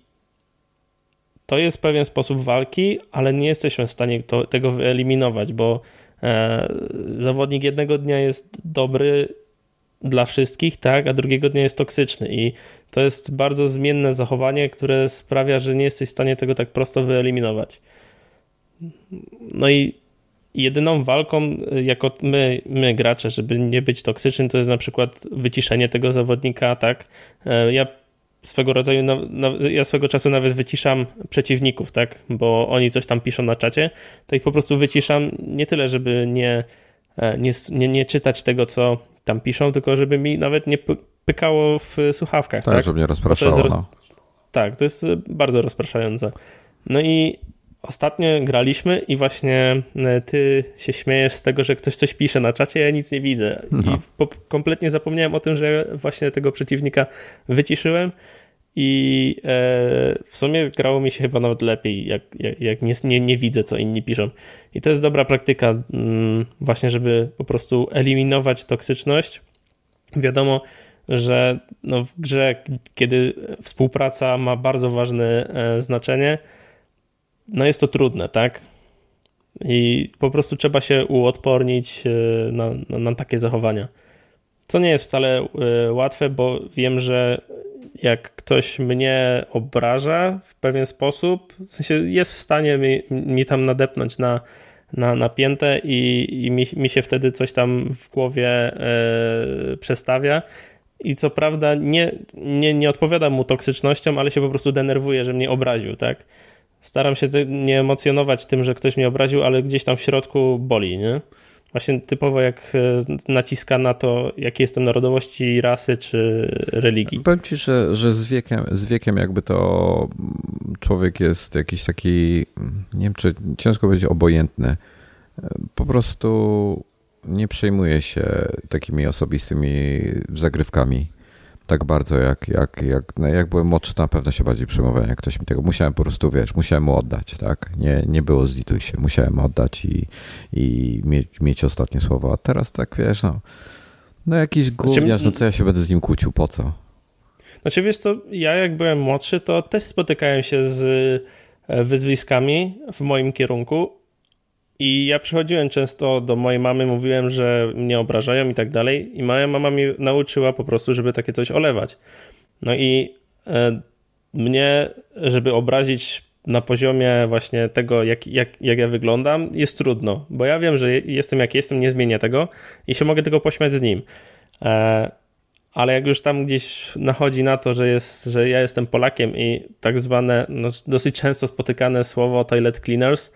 to jest pewien sposób walki, ale nie jesteśmy w stanie to, tego wyeliminować, bo e, zawodnik jednego dnia jest dobry dla wszystkich, tak, a drugiego dnia jest toksyczny i to jest bardzo zmienne zachowanie, które sprawia, że nie jesteś w stanie tego tak prosto wyeliminować. No i jedyną walką, jako my, my gracze, żeby nie być toksycznym, to jest na przykład wyciszenie tego zawodnika, tak. E, ja swego rodzaju, ja swego czasu nawet wyciszam przeciwników, tak, bo oni coś tam piszą na czacie, to ich po prostu wyciszam nie tyle, żeby nie, e, nie, nie, nie czytać tego, co tam piszą, tylko żeby mi nawet nie pykało w słuchawkach. Tak, tak? żeby nie rozpraszało. To roz... no. Tak, to jest bardzo rozpraszające. No i ostatnio graliśmy i właśnie e, ty się śmiejesz z tego, że ktoś coś pisze na czacie, ja nic nie widzę. No. I kompletnie zapomniałem o tym, że właśnie tego przeciwnika wyciszyłem i e, w sumie grało mi się chyba nawet lepiej, jak, jak, jak nie, nie, nie, widzę, co inni piszą. I to jest dobra praktyka, mm, właśnie, żeby po prostu eliminować toksyczność. Wiadomo, że no w grze, kiedy współpraca ma bardzo ważne e, znaczenie, no jest to trudne, tak? I po prostu trzeba się uodpornić e, na, na, na takie zachowania. Co nie jest wcale e, łatwe, bo wiem, że jak ktoś mnie obraża w pewien sposób, w sensie jest w stanie mi, mi tam nadepnąć na, na, na piętę i, i mi, mi się wtedy coś tam w głowie e, przestawia. I co prawda nie, nie, nie odpowiadam mu toksycznością, ale się po prostu denerwuję, że mnie obraził, tak? Staram się nie emocjonować tym, że ktoś mnie obraził, ale gdzieś tam w środku boli, nie? Właśnie typowo jak e, naciska na to, jakie jestem narodowości, rasy czy religii. Powiem ci, że, że z, wiekiem, z wiekiem jakby to człowiek jest jakiś taki, nie wiem czy ciężko powiedzieć obojętny. Po prostu nie przejmuje się takimi osobistymi zagrywkami tak bardzo, jak, jak, jak, no jak byłem młodszy, to na pewno się bardziej przejmowałem, jak ktoś mi tego, musiałem po prostu, wiesz, musiałem mu oddać, tak, nie, nie było zlituj się, musiałem oddać i, i mieć, mieć ostatnie słowo, a teraz tak, wiesz, no, no jakiś znaczy, gówniarz, no co ja się będę z nim kłócił, po co? Znaczy, wiesz co, ja jak byłem młodszy, to też spotykałem się z e, wyzwiskami w moim kierunku i ja przychodziłem często do mojej mamy, mówiłem, że mnie obrażają i tak dalej. I moja mama mi nauczyła po prostu, żeby takie coś olewać. No i e, mnie, żeby obrazić na poziomie właśnie tego, jak, jak, jak ja wyglądam, jest trudno, bo ja wiem, że jestem jak jestem, nie zmienię tego i się mogę tego pośmiać z nim. E, ale jak już tam gdzieś nachodzi na to, że, jest, że ja jestem Polakiem i tak zwane, no, dosyć często spotykane słowo toilet cleaners,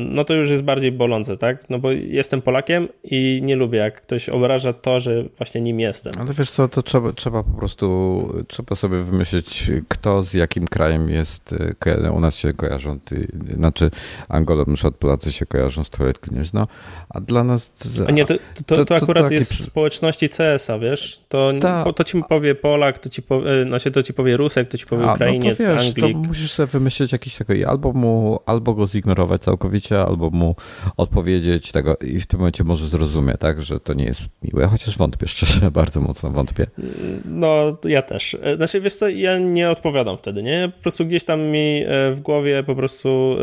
no to już jest bardziej bolące, tak? No bo jestem Polakiem i nie lubię, jak ktoś obraża to, że właśnie nim jestem. Ale wiesz co, to trzeba, trzeba po prostu, trzeba sobie wymyślić, kto z jakim krajem jest, e, u nas się kojarzą, ty, znaczy Angolą, na przykład Polacy się kojarzą z Cleaners, no, a dla nas... A nie, to, to, to, to akurat jest w społeczności CS-a, wiesz? To, ta, to ci powie Polak, to ci powie, znaczy to ci powie Rusek, to ci powie a, Ukrainiec, no to wiesz, Anglik. To musisz sobie wymyślić jakiś taki, albo mu, albo go zignorować całkowicie, albo mu odpowiedzieć tego i w tym momencie może zrozumie, tak, że to nie jest miłe, chociaż wątpię, szczerze, bardzo mocno wątpię. No, ja też. E, znaczy, wiesz co, ja nie odpowiadam wtedy, nie? Po prostu gdzieś tam mi e, w głowie po prostu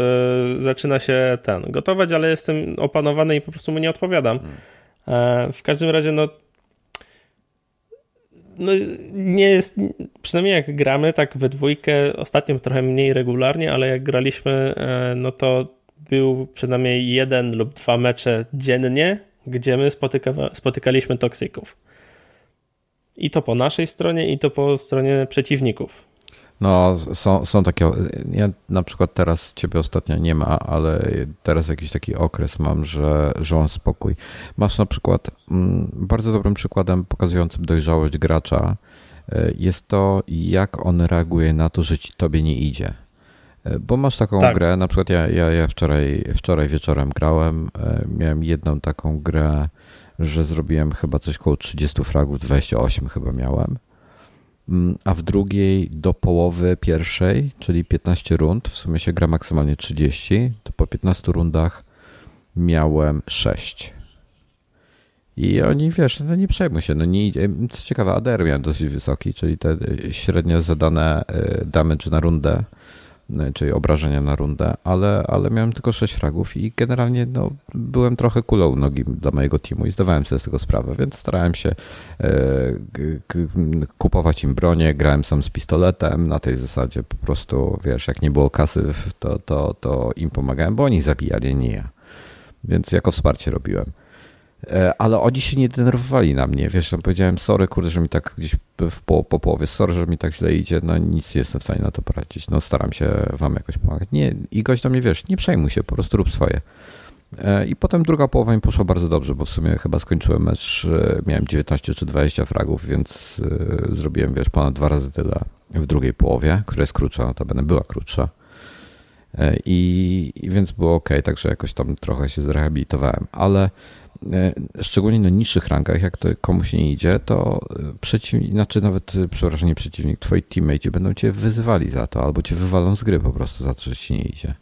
e, zaczyna się ten, gotować, ale jestem opanowany i po prostu mu nie odpowiadam. W każdym razie, no no, nie jest, przynajmniej jak gramy tak we dwójkę, ostatnio trochę mniej regularnie, ale jak graliśmy, no to był przynajmniej jeden lub dwa mecze dziennie, gdzie my spotyka, spotykaliśmy toksyków. I to po naszej stronie, i to po stronie przeciwników. No, są, są takie. Ja na przykład teraz ciebie ostatnio nie ma, ale teraz jakiś taki okres mam, że, że mam spokój. Masz na przykład mm, bardzo dobrym przykładem pokazującym dojrzałość gracza e, jest to, jak on reaguje na to, że ci tobie nie idzie. E, bo masz taką tak. grę, na przykład ja, ja, ja wczoraj, wczoraj wieczorem grałem, e, miałem jedną taką grę, że zrobiłem chyba coś koło 30 fragów, 28 chyba miałem Mm, a w drugiej do połowy pierwszej, czyli 15 rund, w sumie się gra maksymalnie 30, to po 15 rundach miałem 6. I oni, wiesz, no nie przejmuj się, no nie. Co ciekawe, ADR miałem dosyć wysoki, czyli te średnio zadane y, damage na rundę czyli obrażenia na rundę, ale, ale miałem tylko 6 fragów i generalnie no, byłem trochę kulą nogi dla mojego teamu i zdawałem sobie z tego sprawę, więc starałem się e, kupować im bronię, grałem sam z pistoletem, na tej zasadzie po prostu, wiesz, jak nie było kasy, to, to, to im pomagałem, bo oni zabijali, nie ja. Więc jako wsparcie robiłem. E, ale oni się nie denerwowali na mnie, wiesz, tam powiedziałem sorry, kurde, że mi tak gdzieś w po, po połowie, sorry, że mi tak źle idzie, no nic nie jestem w stanie na to poradzić, no staram się wam jakoś pomagać. Nie, i gość do mnie, wiesz, nie przejmuj się, po prostu rób swoje. E, I potem druga połowa mi poszła bardzo dobrze, bo w sumie chyba skończyłem mecz, e, miałem 19 czy 20 fragów, więc zrobiłem, wiesz, ponad dwa razy tyle w drugiej połowie, która jest krótsza, notabene była krótsza. I, i więc było ok, także jakoś tam trochę się zrehabilitowałem, ale szczególnie na niższych rankach, jak to komuś nie idzie, to e, przeciwnik, znaczy nawet, e, przepraszam, nie przeciwnik, twoi teammate będą cię wyzywali za to, albo cię wywalą z gry po prostu za to, że ci nie idzie.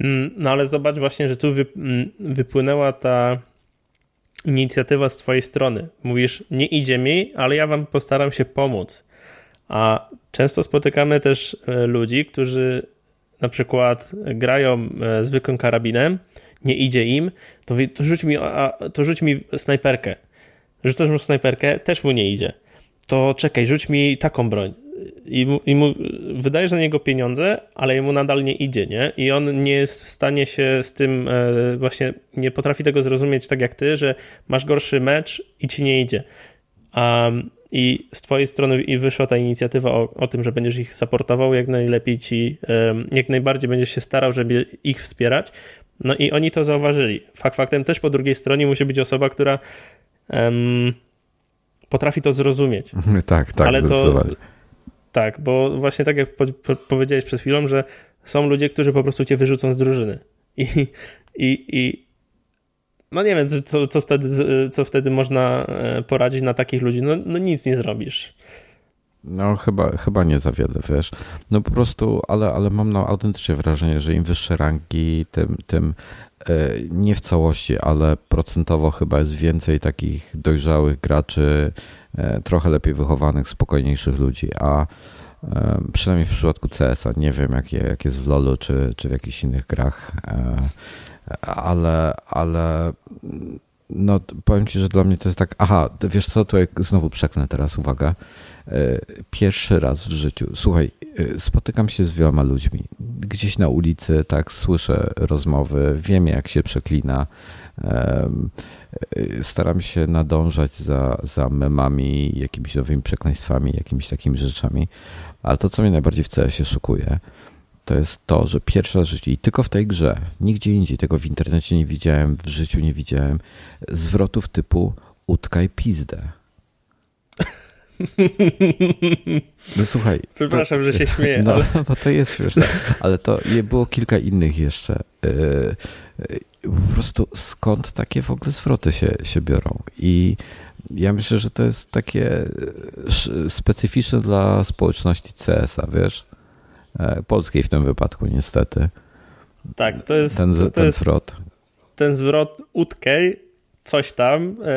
Mm, no ale zobacz właśnie, że tu mm, wypłynęła ta inicjatywa z twojej strony. Mówisz, nie idzie mi, ale ja wam postaram się pomóc. A często spotykamy też ludzi, którzy na przykład grają zwykłym karabinem, nie idzie im, to, to, rzuć, mi, a, to rzuć mi snajperkę. Rzucasz mu snajperkę, też mu nie idzie. To czekaj, rzuć mi taką broń. I i mu wydajesz na niego pieniądze, ale jemu nadal nie idzie, nie? I on nie jest w stanie się z tym e, właśnie, nie potrafi tego zrozumieć tak jak ty, że masz gorszy mecz i ci nie idzie. Um, I z twojej strony i wyszła ta inicjatywa o, o, tym, że będziesz ich supportował, jak najlepiej ci, jak najbardziej będziesz się starał, żeby ich wspierać, no i oni to zauważyli. Fakt faktem też po drugiej stronie musi być osoba, która um, potrafi to zrozumieć. Tak, tak, Ale to, Tak, bo właśnie tak jak po, po, powiedziałeś przed chwilą, że są ludzie, którzy po prostu cię wyrzucą z drużyny. I, i, i no nie wiem, co, co, wtedy, co wtedy można e, poradzić na takich ludzi. No, no nic nie zrobisz. No chyba, chyba nie za wiele, wiesz. No po prostu, ale, ale mam no, autentycznie wrażenie, że im wyższe rangi, tym, tym e, nie w całości, ale procentowo chyba jest więcej takich dojrzałych graczy, e, trochę lepiej wychowanych, spokojniejszych ludzi, a e, przynajmniej w przypadku CS-a, nie wiem jak, jak jest w LoLu czy, czy w jakichś innych grach, ale, ale no powiem ci, że dla mnie to jest tak, aha, wiesz co, tutaj znowu przeklnę teraz, uwaga, pierwszy raz w życiu. Słuchaj, e, spotykam się z wieloma ludźmi. Gdzieś na ulicy, tak, słyszę rozmowy, wiem jak się przeklina. E, staram się nadążać za, za memami, jakimiś nowymi przekleństwami, jakimiś takimi rzeczami. Ale to, co mnie najbardziej w CS-ie szokuje, to jest to, że pierwszy raz i tylko w tej grze, nigdzie indziej, tego w internecie nie widziałem, w życiu nie widziałem, zwrotów typu utkaj pizdę. No słuchaj. Przepraszam, to, że się śmieję. No, ale... bo to jest śmieszne. Ale to było kilka innych jeszcze. E, e, po prostu skąd takie w ogóle zwroty się, się biorą? I ja myślę, że to jest takie e, specyficzne dla społeczności CS-a, wiesz? Polskiej w tym wypadku, niestety. Tak, to jest. Ten, to ten jest, zwrot. Ten zwrot utkej coś tam e,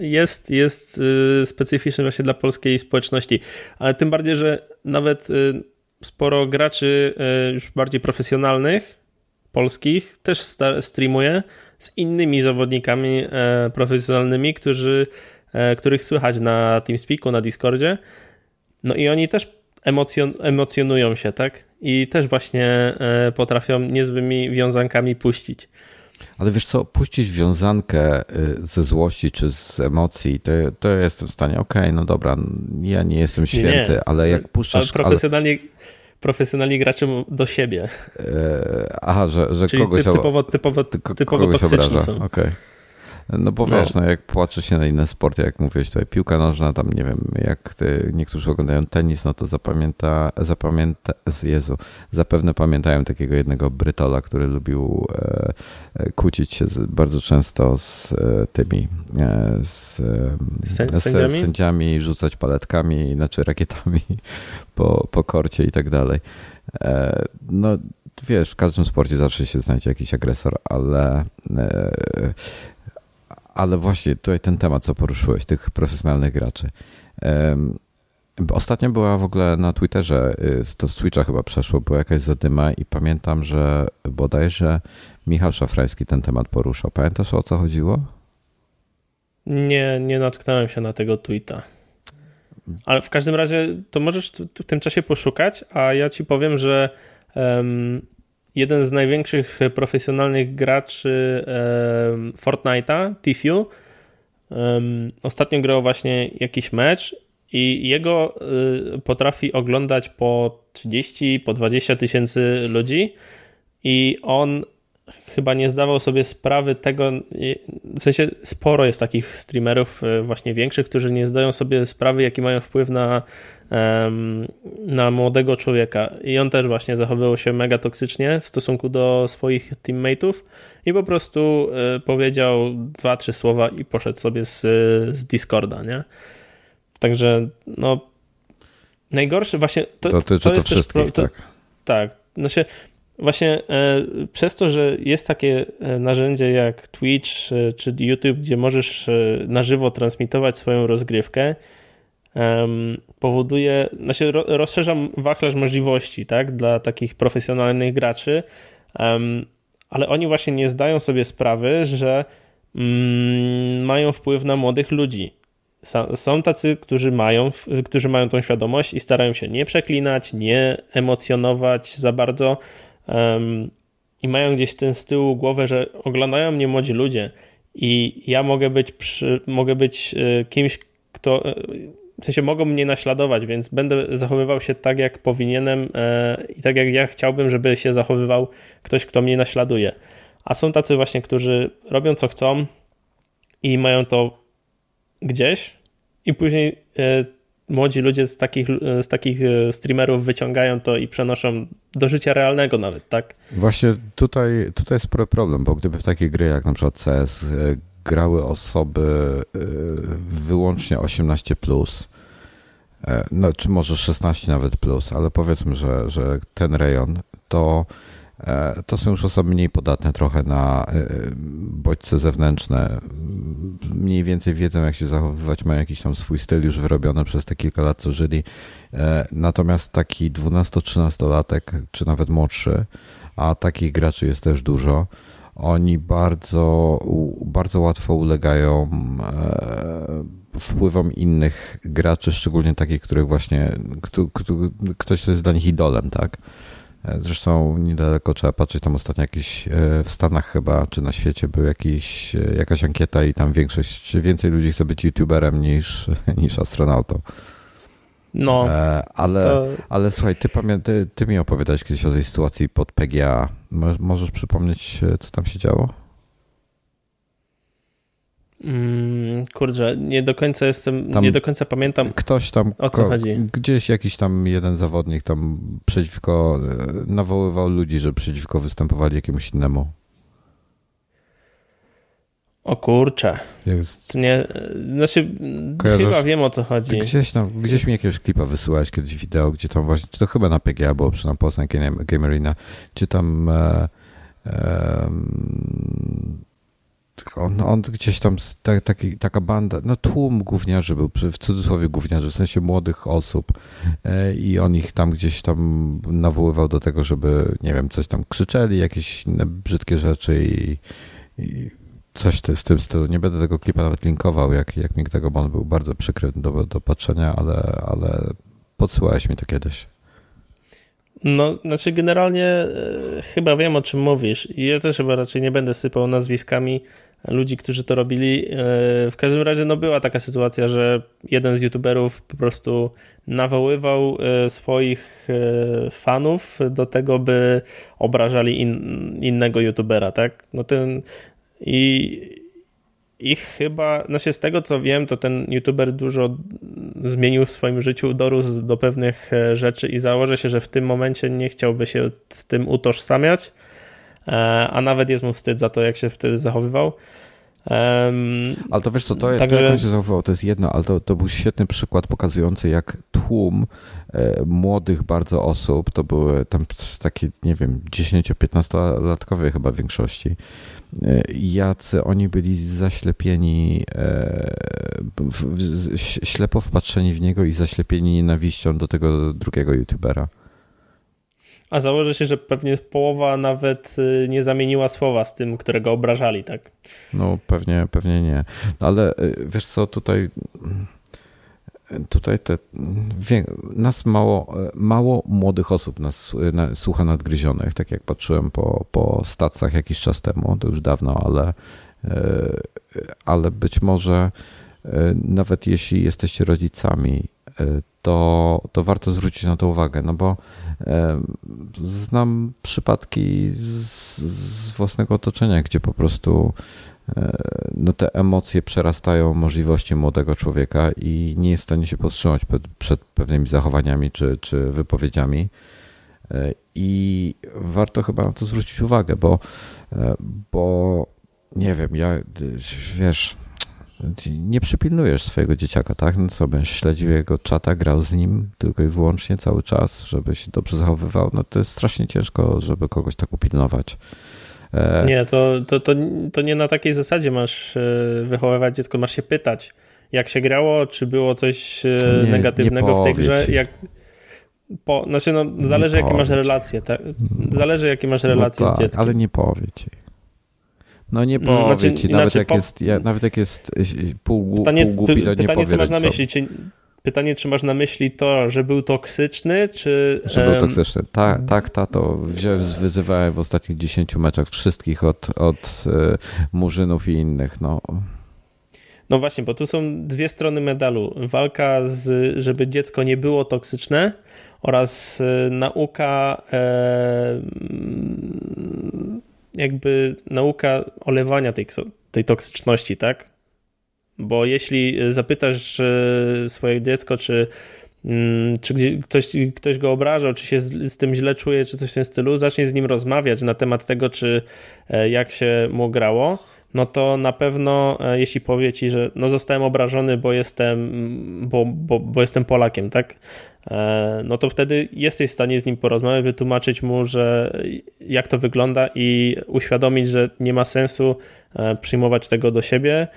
jest, jest e, specyficzny właśnie dla polskiej społeczności. Ale tym bardziej, że nawet e, sporo graczy już bardziej profesjonalnych, polskich, też streamuje z innymi zawodnikami profesjonalnymi, którzy, których słychać na TeamSpeaku, na Discordzie. No i oni też emocjon emocjonują się, tak? I też właśnie potrafią niezłymi wiązankami puścić. Ale wiesz co, puścić wiązankę y, ze złości czy z emocji, to, to jestem w stanie, okej, okay, no dobra, ja nie jestem święty, nie, ale jak puszczasz... Ale profesjonalnie, ale... profesjonalni gracze do siebie. E, aha, że, że Czyli kogoś... typowo, typowo, typowo kogoś obraża. Okej. Okay. No bo wiesz, no. no. jak płacze się na inne sporty, jak mówiłeś tutaj, piłka nożna, tam nie wiem, jak ty, niektórzy oglądają tenis, no to zapamięta, zapamięta, Jezu, zapewne pamiętają takiego jednego Brytola, który lubił e, e kłócić się z, bardzo często z e, tymi, e, z, z, sędziami? z sędziami, rzucać paletkami, znaczy rakietami po, po korcie i tak dalej. E, no wiesz, w każdym sporcie zawsze się znajdzie jakiś agresor, ale e, ale właśnie tutaj ten temat, co poruszyłeś, tych profesjonalnych graczy. Ostatnio była w ogóle na Twitterze, y, to z Twitcha chyba przeszło, była jakaś zadyma i pamiętam, że bodajże Michał Szafrański ten temat poruszał. Pamiętasz o co chodziło? Nie, nie natknąłem się na tego tweeta. Ale w każdym razie to możesz w tym czasie poszukać, a ja ci powiem, że jeden z największych profesjonalnych graczy Fortnite'a, Tfue, ostatnio grał właśnie jakiś mecz i jego y, potrafi oglądać po 30, po 20 tysięcy ludzi i on chyba nie zdawał sobie sprawy tego, w sensie sporo jest takich streamerów y, właśnie większych, którzy nie zdają sobie sprawy, jaki mają wpływ na na młodego człowieka. I on też właśnie zachowywał się mega toksycznie w stosunku do swoich teammateów i po prostu e, powiedział dwa, trzy słowa i poszedł sobie z, z Discorda, nie? Także no najgorsze właśnie to, Dotyczy to, to jest wszystkich, też, to, tak. Tak, znaczy właśnie e, przez to, że jest takie e, narzędzie jak Twitch czy YouTube, gdzie możesz na żywo transmitować swoją rozgrywkę, powoduje, znaczy rozszerzam wachlarz możliwości tak, dla takich profesjonalnych graczy, ale oni właśnie nie zdają sobie sprawy, że mm, mają wpływ na młodych ludzi. Są tacy, którzy mają, którzy mają tą świadomość i starają się nie przeklinać, nie emocjonować za bardzo i mają gdzieś ten z tyłu głowę, że oglądają mnie młodzi ludzie i ja mogę być, przy, mogę być e, kimś, kto w sensie mogą mnie naśladować, więc będę zachowywał się tak, jak powinienem e, i tak, jak ja chciałbym, żeby się zachowywał ktoś, kto mnie naśladuje. A są tacy właśnie, którzy robią co chcą i mają to gdzieś i później e, młodzi ludzie z takich, z takich e, streamerów wyciągają to i przenoszą do życia realnego nawet, tak? Właśnie tutaj, tutaj jest problem, bo gdyby w takie gry jak na przykład CS grały osoby y, wyłącznie 18, plus, e, no, czy może 16 nawet plus, ale powiedzmy, że, że ten rejon to, e, to są już osoby mniej podatne trochę na e, bodźce zewnętrzne. Mniej więcej wiedzą, jak się zachowywać, mają jakiś tam swój styl już wyrobiony przez te kilka lat, co żyli. Natomiast taki 12-13-latek, czy nawet młodszy, a takich graczy jest też dużo, oni bardzo, bardzo łatwo ulegają e, wpływom innych graczy, szczególnie takich, których właśnie ktoś, kto jest dla nich idolem, tak? E, zresztą niedaleko trzeba patrzeć, tam ostatnio jakieś e, w Stanach chyba, czy na świecie był jakiś, jakaś ankieta i tam większość, więcej ludzi chce być youtuberem niż, niż astronautą. No, ale, to... ale słuchaj, ty, ty, ty mi opowiadałeś kiedyś o tej sytuacji pod PGA. Możesz przypomnieć, e, co tam się działo? Mm, kurczę, nie do końca jestem, tam nie do końca pamiętam. Ktoś tam, o co chodzi. Gdzieś jakiś tam jeden zawodnik tam przeciwko, e, nawoływał ludzi, że przeciwko występowali jakiemuś innemu. O kurczę. Jest... Nie, znaczy, Kojarzysz? chyba wiem o co chodzi. Gdzieś, tam, gdzieś mi jakiegoś klipa wysyłałeś kiedyś wideo, gdzie tam właśnie, czy to chyba na PGA było, przy na Poznań Game Arena, gdzie tam e, e, on, on, gdzieś tam ta, taki, taka banda, no tłum gówniarzy był, w cudzysłowie gówniarzy, w sensie młodych osób e, i on ich tam gdzieś tam nawoływał do tego, żeby, nie wiem, coś tam krzyczeli, jakieś brzydkie rzeczy i, i coś z tym stylu. Nie będę tego klipa nawet linkował, jak, jak mi tego, bo on był bardzo przykry do, do patrzenia, ale, ale podsyłałeś mi to kiedyś. No, znaczy generalnie e, chyba wiem o czym mówisz. Ja też chyba raczej nie będę sypał nazwiskami ludzi, którzy to robili. E, w każdym razie no, była taka sytuacja, że jeden z youtuberów po prostu nawoływał e, swoich fanów do tego, by obrażali in, innego youtubera, tak? No ten i i chyba, znaczy z tego co wiem, to ten youtuber dużo zmienił w swoim życiu, dorósł do pewnych rzeczy i założę się, że w tym momencie nie chciałby się z tym utożsamiać E, a nawet jest mu wstyd za to, jak się wtedy zachowywał. Um, ale to wiesz co, to, także... to jak on się zachowywał, to jest jedno, ale to, to był świetny przykład pokazujący, jak tłum e, młodych bardzo osób, to były tam takie, nie wiem, 10-15-latkowie chyba w większości, e, jacy oni byli zaślepieni, e, w, w, ślepo wpatrzeni w niego i zaślepieni nienawiścią do tego drugiego youtubera. A założę się, że pewnie połowa nawet y, nie zamieniła słowa z tym, którego obrażali, tak? No pewnie, pewnie nie. Ale y, wiesz co, tutaj tutaj te, wie, nas mało, mało młodych osób nas na, słucha nadgryzionych, tak jak patrzyłem po, po stacjach jakiś czas temu, to już dawno, ale, y, ale być może nawet jeśli jesteście rodzicami, to, to warto zwrócić na to uwagę, no bo Znam przypadki z, z własnego otoczenia, gdzie po prostu e, no te emocje przerastają możliwości młodego człowieka i nie jest w stanie się powstrzymać przed, pewnymi zachowaniami czy, czy wypowiedziami. E, I warto chyba na to zwrócić uwagę, bo, e, bo nie wiem, ja wiesz, nie przypilnujesz swojego dzieciaka, tak? No co, będziesz śledził jego czata, grał z nim tylko i wyłącznie cały czas, żeby się dobrze zachowywał. No to jest strasznie ciężko, żeby kogoś tak upilnować. E... Nie, to, to, to, to nie na takiej zasadzie masz e, wychowywać dziecko, masz się pytać, jak się grało, czy było coś e, nie, negatywnego nie w tej grze, jak... Po, znaczy, no, zależy jakie masz relacje, tak? Zależy jakie masz relacje no tak, z dzieckiem. Ale nie powie ci. No nie powie znaczy, ci, nawet, jak po... jest, nawet jak jest pół, pytanie, pół głupi, to nie pytanie, co masz na myśli, czy, pytanie, czy masz na myśli to, że był toksyczny, czy... Że był toksyczny. Tak, tak, tato. Wziąłem, wyzywałem w ostatnich 10 meczach wszystkich od, od e, Murzynów i innych, no. No właśnie, bo tu są dwie strony medalu. Walka z, żeby dziecko nie było toksyczne oraz e, nauka e, jakby nauka olewania tej, tej toksyczności, tak? Bo jeśli zapytasz swoje dziecko, czy, mm, czy ktoś, ktoś go obrażał, czy się z, z, tym źle czuje, czy coś w tym stylu, zacznie z nim rozmawiać na temat tego, czy e, jak się mu grało, no to na pewno e, jeśli powie ci, że no zostałem obrażony, bo jestem, bo, bo, bo jestem Polakiem, tak? E, no to wtedy jesteś w stanie z nim porozmawiać, wytłumaczyć mu, że jak to wygląda i uświadomić, że nie ma sensu e, przyjmować tego do siebie,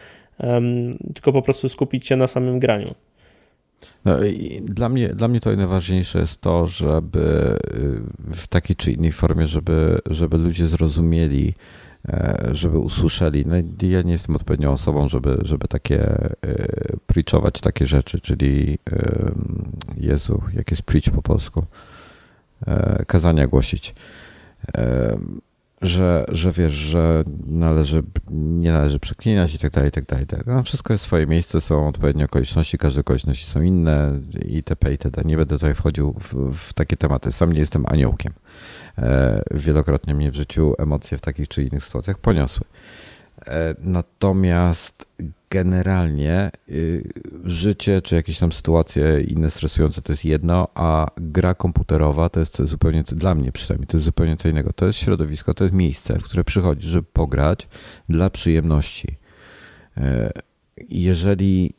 tylko po prostu skupić się na samym graniu. No dla, mnie, dla mnie to najważniejsze jest to, żeby w takiej czy innej formie, żeby, żeby ludzie zrozumieli, żeby usłyszeli. No, ja nie jestem odpowiednią osobą, żeby, żeby takie e, preachować takie rzeczy, czyli Jezu, jak jest preach po polsku? E, kazania głosić. Że, że wiesz, że należy, nie należy przeklinać i tak dalej, i tak dalej. No, wszystko jest swoje miejsce, są odpowiednie okoliczności, każde okoliczności są inne itp. itd. Nie będę tutaj wchodził w, w takie tematy. Sam nie jestem aniołkiem. E, wielokrotnie mnie w życiu emocje w takich czy innych sytuacjach poniosły. E, natomiast generalnie y, życie czy jakieś tam sytuacje inne stresujące to jest jedno, a gra komputerowa to jest zupełnie, dla mnie przynajmniej, to jest zupełnie co innego. To jest środowisko, to jest miejsce, w które przychodzisz, żeby pograć dla przyjemności. E, jeżeli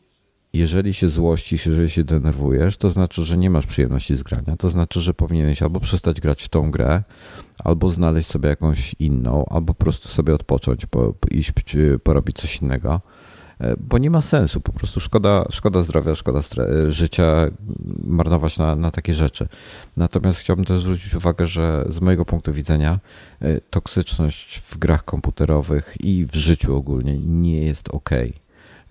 jeżeli się złościsz, jeżeli się denerwujesz, to znaczy, że nie masz przyjemności z grania. To znaczy, że powinieneś albo przestać grać w tą grę, albo znaleźć sobie jakąś inną, albo po prostu sobie odpocząć, po, iść porobić coś innego. E, bo nie ma sensu, po prostu szkoda, szkoda zdrowia, szkoda życia marnować na, na takie rzeczy. Natomiast chciałbym też zwrócić uwagę, że z mojego punktu widzenia e, toksyczność w grach komputerowych i w życiu ogólnie nie jest ok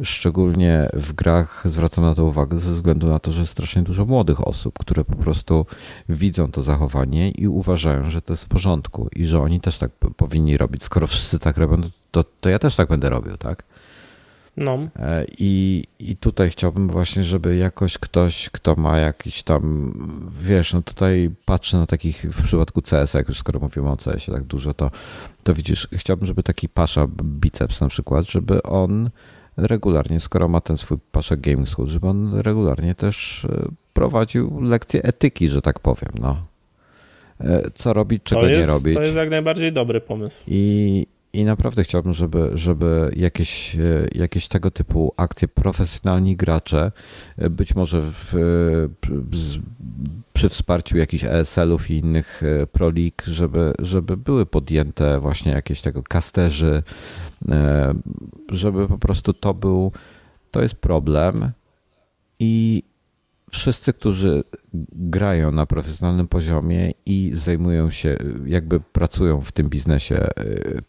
Szczególnie w grach zwracam na to uwagę ze względu na to, że jest strasznie dużo młodych osób, które po prostu widzą to zachowanie i uważają, że to jest w porządku i że oni też tak powinni robić. Skoro wszyscy tak robią, to, to ja też tak będę robił, tak? No. E, I, I tutaj chciałbym właśnie, żeby jakoś ktoś, kto ma jakiś tam, wiesz, no tutaj patrzę na takich, w przypadku CS, jak już skoro mówimy o CS-ie tak dużo, to, to widzisz, chciałbym, żeby taki pasza biceps na przykład, żeby on regularnie, skoro ma ten swój pasza Game School, żeby on regularnie też e, prowadził lekcje etyki, że tak powiem, no. E, co robić, czego jest, nie robić. To jest jak najbardziej dobry pomysł. I, i naprawdę chciałbym, żeby, żeby jakieś, e, jakieś tego typu akcje, profesjonalni gracze, e, być może w, przy wsparciu jakichś ESL-ów i innych e, Pro League, żeby, żeby były podjęte właśnie jakieś tego kasterzy, żeby po prostu to był, to jest problem i wszyscy, którzy grają na profesjonalnym poziomie i zajmują się, jakby pracują w tym biznesie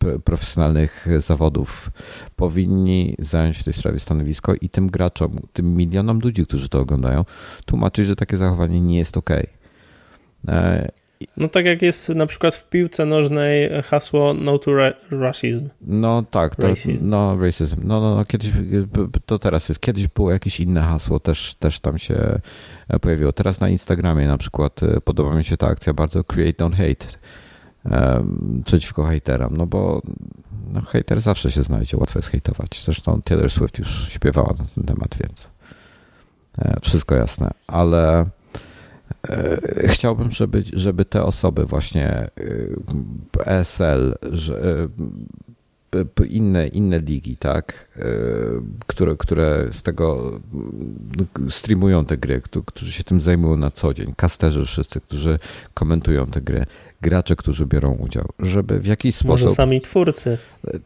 y, profesjonalnych zawodów, powinni zająć w tej sprawie stanowisko i tym graczom, tym milionom ludzi, którzy to oglądają, tłumaczyć, że takie zachowanie nie jest ok. No tak jak jest na przykład w piłce nożnej hasło no to racism. No tak, to, racism. no racism. No, no, no, kiedyś, to teraz jest. Kiedyś było jakieś inne hasło, też, też tam się pojawiło. Teraz na Instagramie na przykład e, podoba mi się ta akcja bardzo create don't hate um, przeciwko hejterom, no bo no, hejter zawsze się znajdzie, łatwo jest hejtować. Zresztą Taylor Swift już śpiewała na ten temat, więc e, wszystko jasne, ale E, chciałbym, żeby, żeby te osoby właśnie e, ESL, że, e, inne, inne ligi, tak, które, które z tego streamują te gry, którzy się tym zajmują na co dzień, kasterzy wszyscy, którzy komentują te gry, gracze, którzy biorą udział, żeby w jakiś sposób... Może sami twórcy.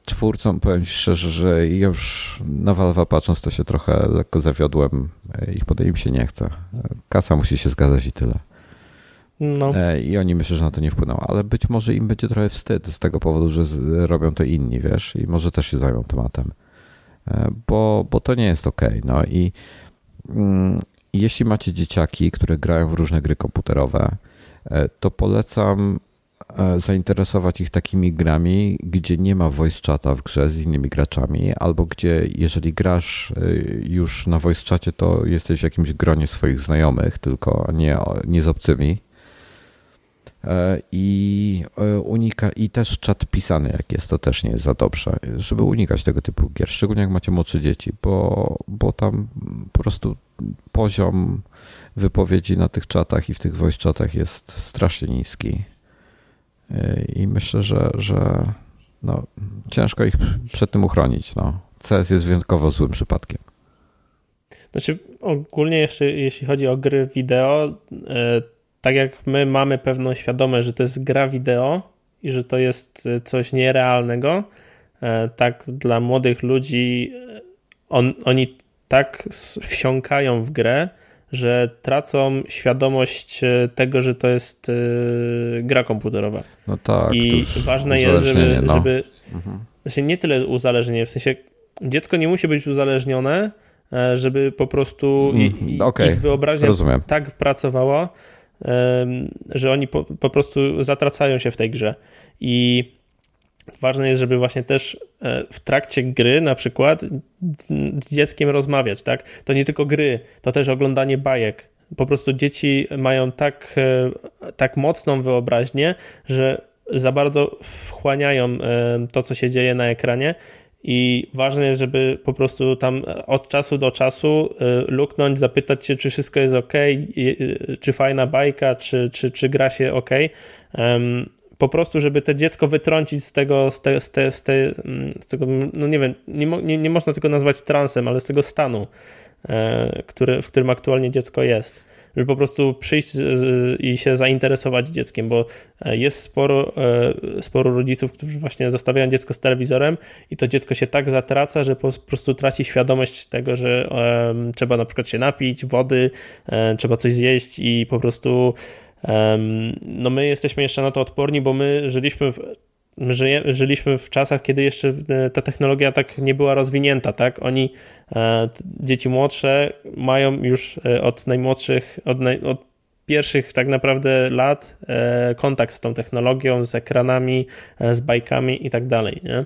Twórcom powiem szczerze, że już na Valve patrząc to się trochę lekko zawiodłem, ich podej im się nie chce. Kasa musi się zgadzać i tyle. No. E, I oni myślę, że na to nie wpłyną, ale być może im będzie trochę wstyd z tego powodu, że robią to inni, wiesz, i może też się zajmą tematem, e, bo, bo to nie jest ok. No i mm, jeśli macie dzieciaki, które grają w różne gry komputerowe, e, to polecam zainteresować ich takimi grami, gdzie nie ma voice chata w grze z innymi graczami, albo gdzie jeżeli grasz już na voice chacie, to jesteś w jakimś gronie swoich znajomych, tylko nie, nie z obcymi. E, i e, unika i też czat pisany jak jest, to też nie jest za dobrze, żeby unikać tego typu gier, szczególnie jak macie młodsze dzieci, bo, bo tam po prostu poziom wypowiedzi na tych czatach i w tych voice jest strasznie niski e, i myślę, że, że no, ciężko ich przed tym uchronić. No. CS jest wyjątkowo złym przypadkiem. Znaczy ogólnie jeszcze jeśli chodzi o gry wideo, tak jak my mamy pewną świadomość, że to jest gra wideo i że to jest e, coś nierealnego, e, tak dla młodych ludzi e, on, oni tak wsiąkają w grę, że tracą świadomość tego, że to jest gra komputerowa. No tak. I ważne jest, żeby, no. żeby mhm. znaczy nie tyle uzależnienie, w sensie dziecko nie musi być uzależnione, żeby po prostu mm, okay. ich wyobraźnia Rozumiem. tak pracowała, że oni po, po prostu zatracają się w tej grze. I ważne jest, żeby właśnie też e, w trakcie gry na przykład z dzieckiem rozmawiać, tak? To nie tylko gry, to też oglądanie bajek. Po prostu dzieci mają tak, e, tak mocną wyobraźnię, że za bardzo wchłaniają to, co się dzieje na ekranie i ważne jest, żeby po prostu tam od czasu do czasu luknąć, zapytać się, czy wszystko jest ok, czy fajna bajka, czy, czy, czy gra się ok. Po prostu, żeby te dziecko wytrącić z tego, z, te, z, te, z, te, mm, z tego, no nie wiem, nie, nie, nie można tego nazwać transem, ale z tego stanu, e, który, w którym aktualnie dziecko jest. Żeby po prostu przyjść i się zainteresować dzieckiem, bo e, jest sporo, e, sporo rodziców, którzy właśnie zostawiają dziecko z telewizorem i to dziecko się tak zatraca, że po prostu traci świadomość tego, że um, trzeba na przykład się napić, wody, trzeba coś zjeść i po prostu no my jesteśmy jeszcze na to odporni, bo my żyliśmy w my żyliśmy w czasach, kiedy jeszcze e, ta technologia tak nie była rozwinięta, tak? Oni, e, dzieci młodsze mają już e, od najmłodszych, od, naj, od pierwszych tak naprawdę lat kontakt z tą technologią, z ekranami, z bajkami i tak dalej, nie?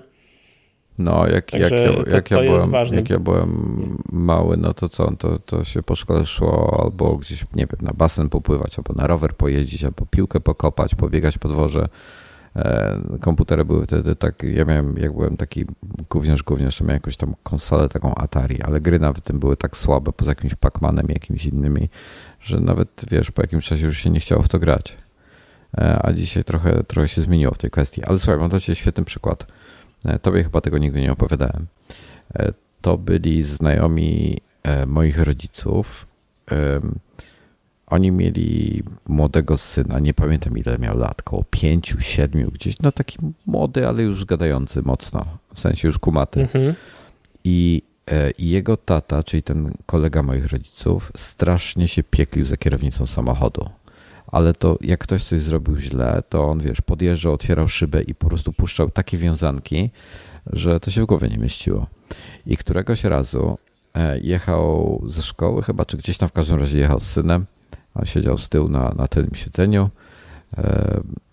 No, jak, jak, ja, jak, to, to ja byłem, jak ja byłem mały, no to co, to, to się po szkole szło albo gdzieś, nie wiem, na basen popływać, albo na rower pojeździć, albo piłkę pokopać, pobiegać po dworze. E, komputery były wtedy tak, ja miałem, jak byłem taki gówniarz, gówniarz, to miałem jakąś tam konsolę taką Atari, ale gry nawet tym były tak słabe, poza jakimś Pac-Manem i jakimiś innymi, że nawet, wiesz, po jakimś czasie już się nie chciało w to grać. E, a dzisiaj trochę, trochę się zmieniło w tej kwestii. Ale słuchaj, mam dla Ciebie świetny przykład. E, tobie chyba tego nigdy nie opowiadałem. To byli znajomi moich rodziców, oni mieli młodego syna, nie pamiętam ile miał lat, około pięciu, siedmiu gdzieś, no taki młody, ale już gadający mocno, w sensie już kumaty. Mhm. E, I jego tata, czyli ten kolega moich rodziców, strasznie się pieklił za kierownicą samochodu. Ale to jak ktoś coś zrobił źle, to on, wiesz, podjeżdżał, otwierał szybę i po prostu puszczał takie wiązanki, że to się w głowie nie mieściło. I któregoś razu e, jechał ze szkoły chyba, czy gdzieś tam w każdym razie jechał z synem a siedział z tyłu na, na tylnym siedzeniu.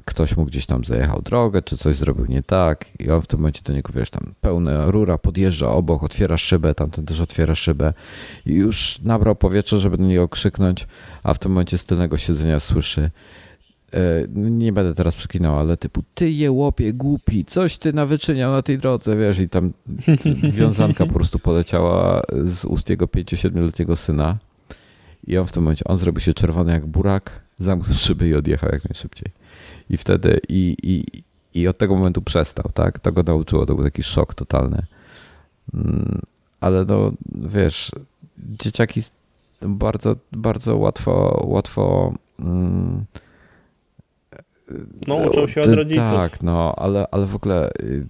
Ktoś mu gdzieś tam zajechał drogę, czy coś zrobił nie tak, i on w tym momencie do niego, wiesz, tam pełna rura, podjeżdża obok, otwiera szybę, tamten też otwiera szybę i już nabrał powietrza, żeby do niego krzyknąć, a w tym momencie z tylnego siedzenia słyszy e, nie będę teraz przeklinał, ale typu ty je łopie głupi, coś ty nawyczyniał na tej drodze, wiesz, i tam wiązanka po prostu poleciała z ust jego 5-7-letniego syna i on w tym momencie, on zrobił się czerwony jak burak, zamknął szyby i odjechał jak najszybciej. I wtedy, i, i, i od tego momentu przestał, tak? To go nauczyło, to był taki szok totalny. Mm, ale no, wiesz, dzieciaki bardzo, bardzo łatwo, łatwo mm, no, uczą się od rodziców. Tak, no, ale, ale w ogóle y,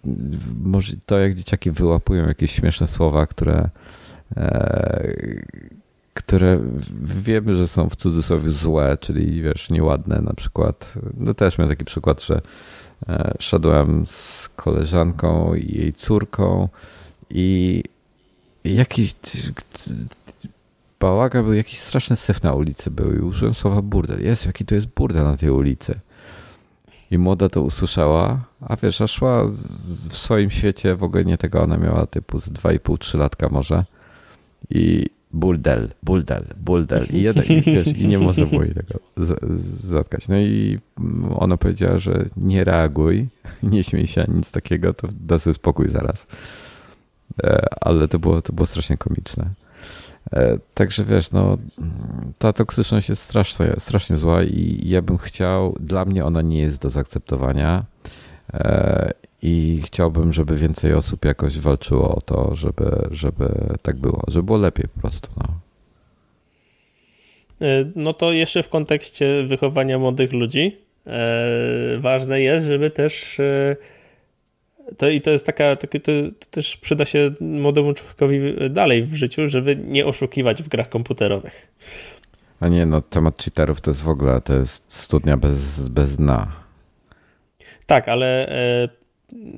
może to, jak dzieciaki wyłapują jakieś śmieszne słowa, które e, które wiemy, że są w cudzysłowie złe, czyli wiesz, nieładne na przykład. No też miałem taki przykład, że e, szedłem z koleżanką i jej córką i jakiś bałaga był, jakiś straszny syf na ulicy był i użyłem słowa burdel. Jest, jaki to jest burdel na tej ulicy. I młoda to usłyszała, a wiesz, a szła w swoim świecie, w ogóle nie tego, ona miała typu z 2,5-3 latka może. I, buldel, buldel, buldel i, jeden, i, wiesz, i nie można było jej tego zatkać. No i ona powiedziała, że nie reaguj, nie śmiej się, nic takiego, to da sobie spokój zaraz. E, ale to było, to było strasznie komiczne. E, także wiesz, no, ta toksyczność jest strasznie, strasznie zła i ja bym chciał, dla mnie ona nie jest do zaakceptowania e, i chciałbym, żeby więcej osób jakoś walczyło o to, żeby, żeby tak było, żeby było lepiej po prostu. No. E, no to jeszcze w kontekście wychowania młodych ludzi e, ważne jest, żeby też e, to i to jest taka, to, to, też przyda się młodemu człowiekowi dalej w życiu, żeby nie oszukiwać w grach komputerowych. A nie, no temat cheaterów to jest w ogóle, to jest studnia bez, bez dna. Tak, ale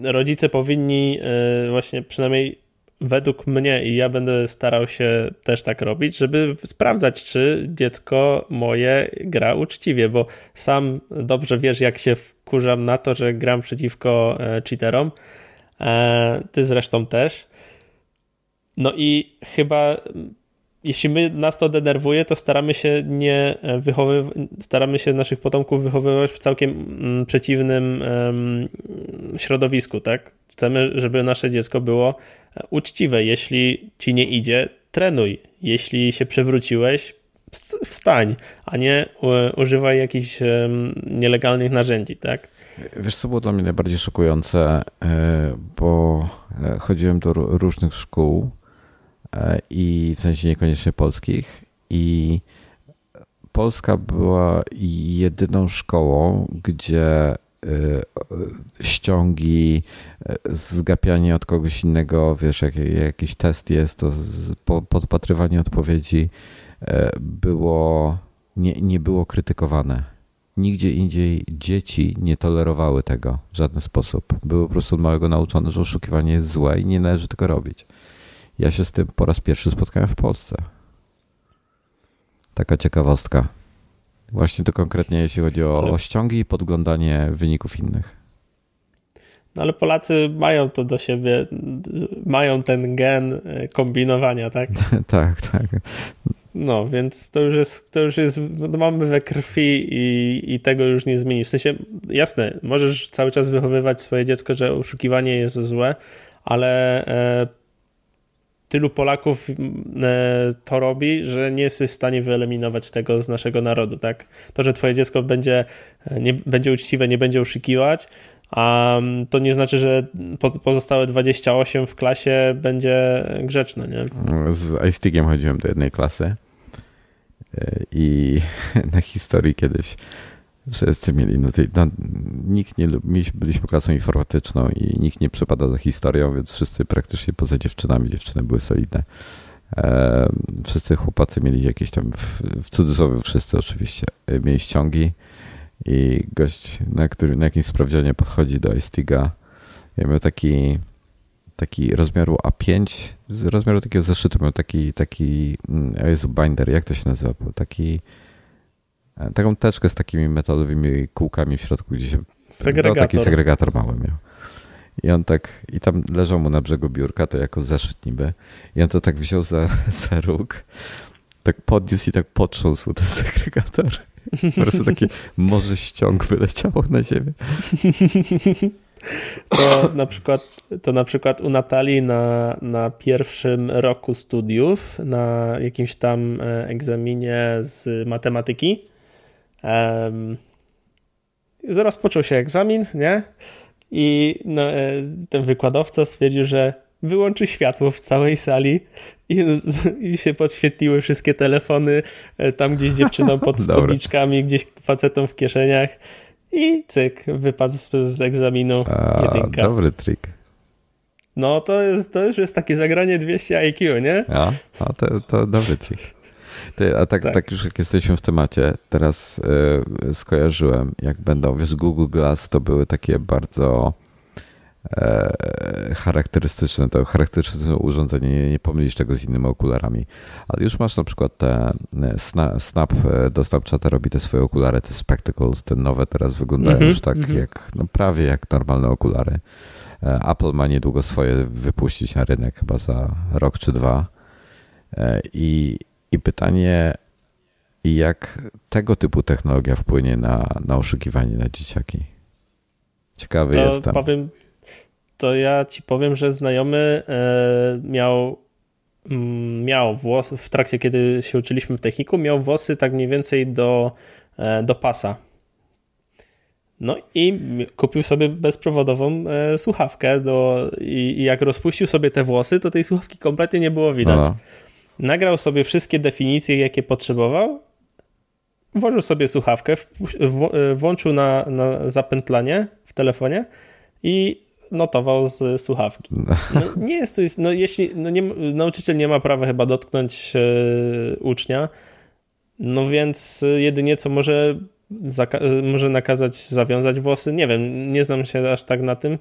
rodzice powinni e, właśnie przynajmniej według mnie i ja będę starał się też tak robić, żeby sprawdzać, czy dziecko moje gra uczciwie, bo sam dobrze wiesz, jak się wkurzam na to, że gram przeciwko e, cheaterom. E, ty zresztą też. No i chyba jeśli my, nas to denerwuje, to staramy się nie wychowywać, staramy się naszych potomków wychowywać w całkiem mm, przeciwnym środowisku, tak? Chcemy, żeby nasze dziecko było e, uczciwe. Jeśli ci nie idzie, trenuj. Jeśli się przewróciłeś, wstań, a nie używaj jakichś nielegalnych narzędzi, tak? Wiesz, co było dla mnie najbardziej szokujące, e, bo e, chodziłem do różnych szkół E, i w sensie niekoniecznie polskich. I Polska była jedyną szkołą, gdzie e, ściągi, e, zgapianie od kogoś innego, wiesz, jak, jakiś test jest, to podpatrywanie odpowiedzi było, nie, nie było krytykowane. nigdzie indziej dzieci nie tolerowały tego w żaden sposób. Były po prostu od małego nauczone, że oszukiwanie jest złe i nie należy tego robić. Ja się z tym po raz pierwszy spotkałem w Polsce. Taka ciekawostka. Właśnie to konkretnie jeśli chodzi o, o ściągi i podglądanie wyników innych. No ale Polacy mają to do siebie, mają ten gen e, kombinowania, tak? tak, tak. No, więc to już jest, to już jest, no mamy we krwi i, i tego już nie zmienisz. W sensie, jasne, możesz cały czas wychowywać swoje dziecko, że oszukiwanie jest złe, ale e, tylu Polaków e, to robi, że nie jesteś w stanie wyeliminować tego z naszego narodu, tak? To, że twoje dziecko będzie, e, nie, będzie uczciwe, nie będzie oszukiwać, a mm, to nie znaczy, że pozostałe 28 w klasie będzie grzeczne, nie? Z iStiggiem chodziłem do jednej klasy e, i na historii kiedyś wszyscy mieli, no, tej, no nikt nie byliśmy klasą informatyczną i nikt nie przepadał za historią, więc wszyscy praktycznie poza dziewczynami, dziewczyny były solidne. E, wszyscy chłopacy mieli jakieś tam, w, w cudzysłowie wszyscy oczywiście, e, mieli ściągi i gość, na, który, na jakimś sprawdzianie podchodzi do iStiga. Ja miał taki, taki rozmiaru A5, z rozmiaru takiego zeszytu miał taki, taki, mm, Jezu, binder, jak to się nazywa? Taki, taką teczkę z takimi metalowymi kółkami w środku, gdzie się... Segregator. No, taki segregator mały miał. I on tak, i tam leżał mu na brzegu biurka, to jako zeszyt niby. I on to tak wziął za, za róg, tak podniósł i tak potrząsł ten segregator. Po prostu takie morze ściąg wyleciało na ziemię. To na przykład, to na przykład u Natalii na, na pierwszym roku studiów, na jakimś tam e, egzaminie z matematyki, um, rozpoczął się egzamin, nie? I no, e, ten wykładowca stwierdził, że wyłączy światło w całej sali i, i się podświetliły wszystkie telefony, e, tam gdzieś dziewczynom pod spódniczkami, gdzieś facetom w kieszeniach i cyk, wypadł z, z egzaminu A, jedynka. Dobry trik. No to, jest, to już jest takie zagranie 200 IQ, nie? A, a to, to dobry trik. Ty, a tak, tak. tak już jak jesteśmy w temacie, teraz y, skojarzyłem, jak będą, wiesz, Google Glass to były takie bardzo E, charakterystyczne, to charakterystyczne urządzenie, nie, nie pomylisz tego z innymi okularami. Ale już masz na przykład te e, Snap e, do Snapchata robi te swoje okulary, te spectacles, te nowe teraz wyglądają mm -hmm, już tak mm -hmm. jak, no prawie jak normalne okulary. Apple ma niedługo swoje wypuścić na rynek, chyba za rok czy dwa. I, i pytanie, jak tego typu technologia wpłynie na, na oszukiwanie na dzieciaki? Ciekawy to jestem. Powiem, to ja ci powiem, że znajomy e, miał mm, miał włosy, w trakcie kiedy się uczyliśmy w techniku, miał włosy tak mniej więcej do, e, do pasa. No i kupił sobie bezprzewodową e, słuchawkę do, i, i, jak rozpuścił sobie te włosy, to tej słuchawki kompletnie nie było widać. No. Nagrał sobie wszystkie definicje, jakie potrzebował, włożył sobie słuchawkę, włączył na, na zapętlanie w telefonie i notował z słuchawki. No, nie jest to, no jeśli no nie, nauczyciel nie ma prawa chyba dotknąć e, ucznia, no więc jedynie co może, może nakazać zawiązać włosy, nie wiem, nie znam się aż tak na tym,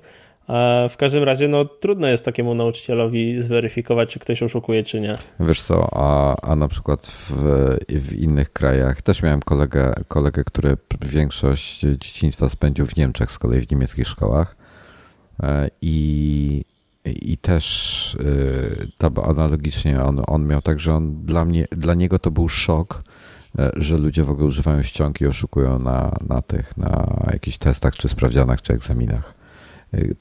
w każdym razie no, trudno jest takiemu nauczycielowi zweryfikować, czy ktoś oszukuje, czy nie. Wiesz co, a, a na przykład w, w innych krajach też miałem kolegę, kolegę, który większość dzieciństwa spędził w Niemczech, z kolei w niemieckich szkołach. E, I, i też e, analogicznie on, on miał tak, że on dla mnie, dla niego to był szok, e, że ludzie w ogóle używają ściąg i oszukują na, na tych, na jakichś testach, czy sprawdzianach, czy egzaminach.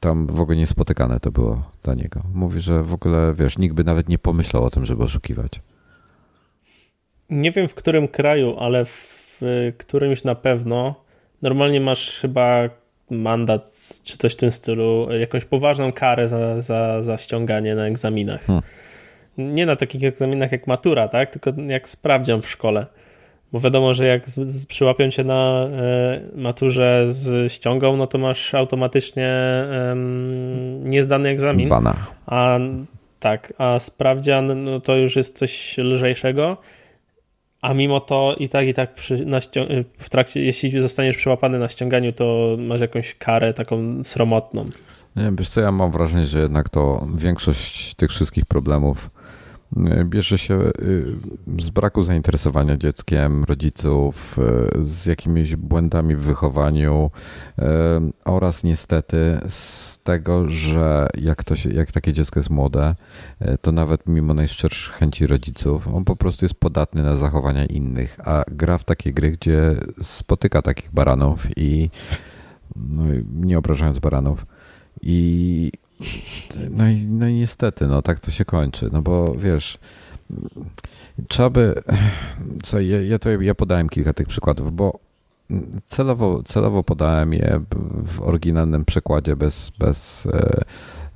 Tam w ogóle niespotykane to było dla niego. Mówi, że w ogóle, wiesz, nikt by nawet nie pomyślał o tym, żeby oszukiwać. Nie wiem w którym kraju, ale w którymś na pewno. Normalnie masz chyba mandat czy coś w tym stylu, jakąś poważną karę za, za, za ściąganie na egzaminach. Hmm. Nie na takich egzaminach jak matura, tak? tylko jak sprawdzian w szkole. Bo wiadomo, że jak z, z, przyłapią cię na e, maturze z ściągą, no to masz automatycznie e, niezdany egzamin. Bana. A tak, a sprawdzian no to już jest coś lżejszego a mimo to i tak, i tak przy, w trakcie, jeśli zostaniesz przyłapany na ściąganiu, to masz jakąś karę taką sromotną. Nie, wiesz co, ja mam wrażenie, że jednak to większość tych wszystkich problemów y, bierze się y, z braku zainteresowania dzieckiem, rodziców, y, z jakimiś błędami w wychowaniu oraz niestety z tego, że jak, to się, jak takie dziecko jest młode, to nawet mimo najszczerszych chęci rodziców, on po prostu jest podatny na zachowania innych, a gra w takie gry, gdzie spotyka takich baranów i no, nie obrażając baranów, i no, i no niestety, no tak to się kończy, no bo wiesz, trzeba by, co, ja, ja, ja podałem kilka tych przykładów, bo celowo, celowo podałem je w oryginalnym przekładzie bez, bez e,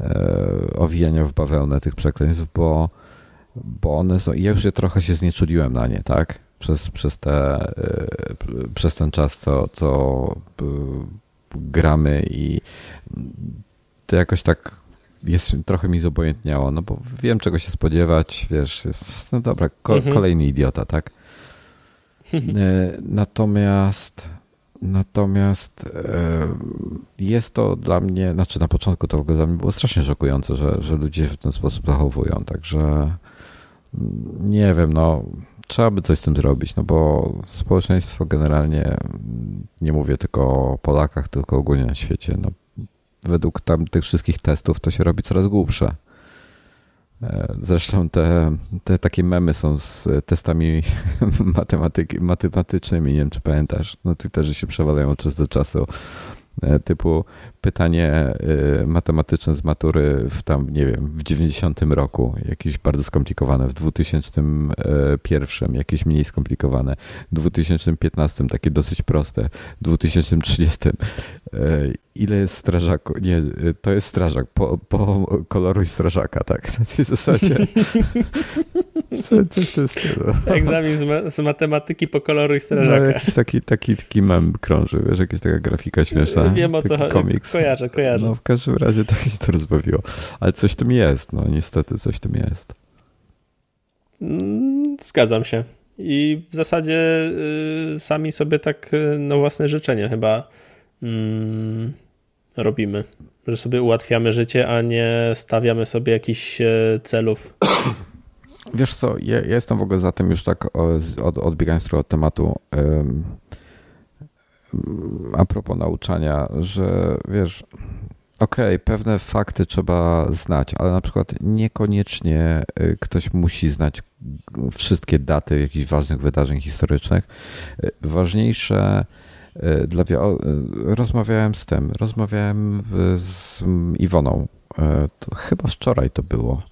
e, owijania w bawełnę tych przekleństw, bo, bo one są, ja już je trochę się znieczuliłem na nie, tak? Przez, przez, te, e, przez ten czas, co, co e, gramy i to jakoś tak jest, trochę mi zobojętniało, no bo wiem czego się spodziewać, wiesz, jest, no dobra, ko, mhm. kolejny idiota, tak? E, natomiast natomiast e, jest to dla mnie, znaczy na początku to w ogóle dla mnie było strasznie szokujące, że, że ludzie w ten sposób zachowują, także mm, nie wiem, no trzeba by coś z tym zrobić, no bo społeczeństwo generalnie, nie mówię tylko o Polakach, tylko ogólnie na świecie, no według tam tych wszystkich testów to się robi coraz głupsze. E, zresztą te, te takie memy są z testami matematyki, matematycznymi, nie wiem czy pamiętasz, no Twitterze się przewalają od czasu do czasu typu pytanie e, matematyczne z matury w tam, nie wiem, w 90 roku, jakieś bardzo skomplikowane, w 2001 jakieś mniej skomplikowane, w 2015 takie dosyć proste, w 2030 e, ile jest strażaku, nie, to jest strażak, po, po koloruj strażaka, tak, na tej zasadzie. Coś to jest. Egzamin z, ma z, matematyki po koloru i strażaka. No, jakiś taki, taki, taki mem krąży, wiesz, jakaś taka grafika śmieszna. Wiem o co chodzi. Komiks. Kojarzę, kojarzę. No w każdym razie tak się to rozbawiło. Ale coś tym jest, no niestety coś tym jest. Mm, zgadzam się. I w zasadzie y, sami sobie tak y, na własne życzenie chyba mm, robimy. Że sobie ułatwiamy życie, a nie stawiamy sobie jakichś y, celów. Wiesz co, ja, ja, jestem w ogóle za tym już tak od, odbiegając trochę od tematu um, a propos nauczania, że wiesz, okej, okay, pewne fakty trzeba znać, ale na przykład niekoniecznie y, ktoś musi znać wszystkie daty jakichś ważnych wydarzeń historycznych. Y, ważniejsze y, dla rozmawiałem z tym, rozmawiałem z Iwoną, to chyba wczoraj to było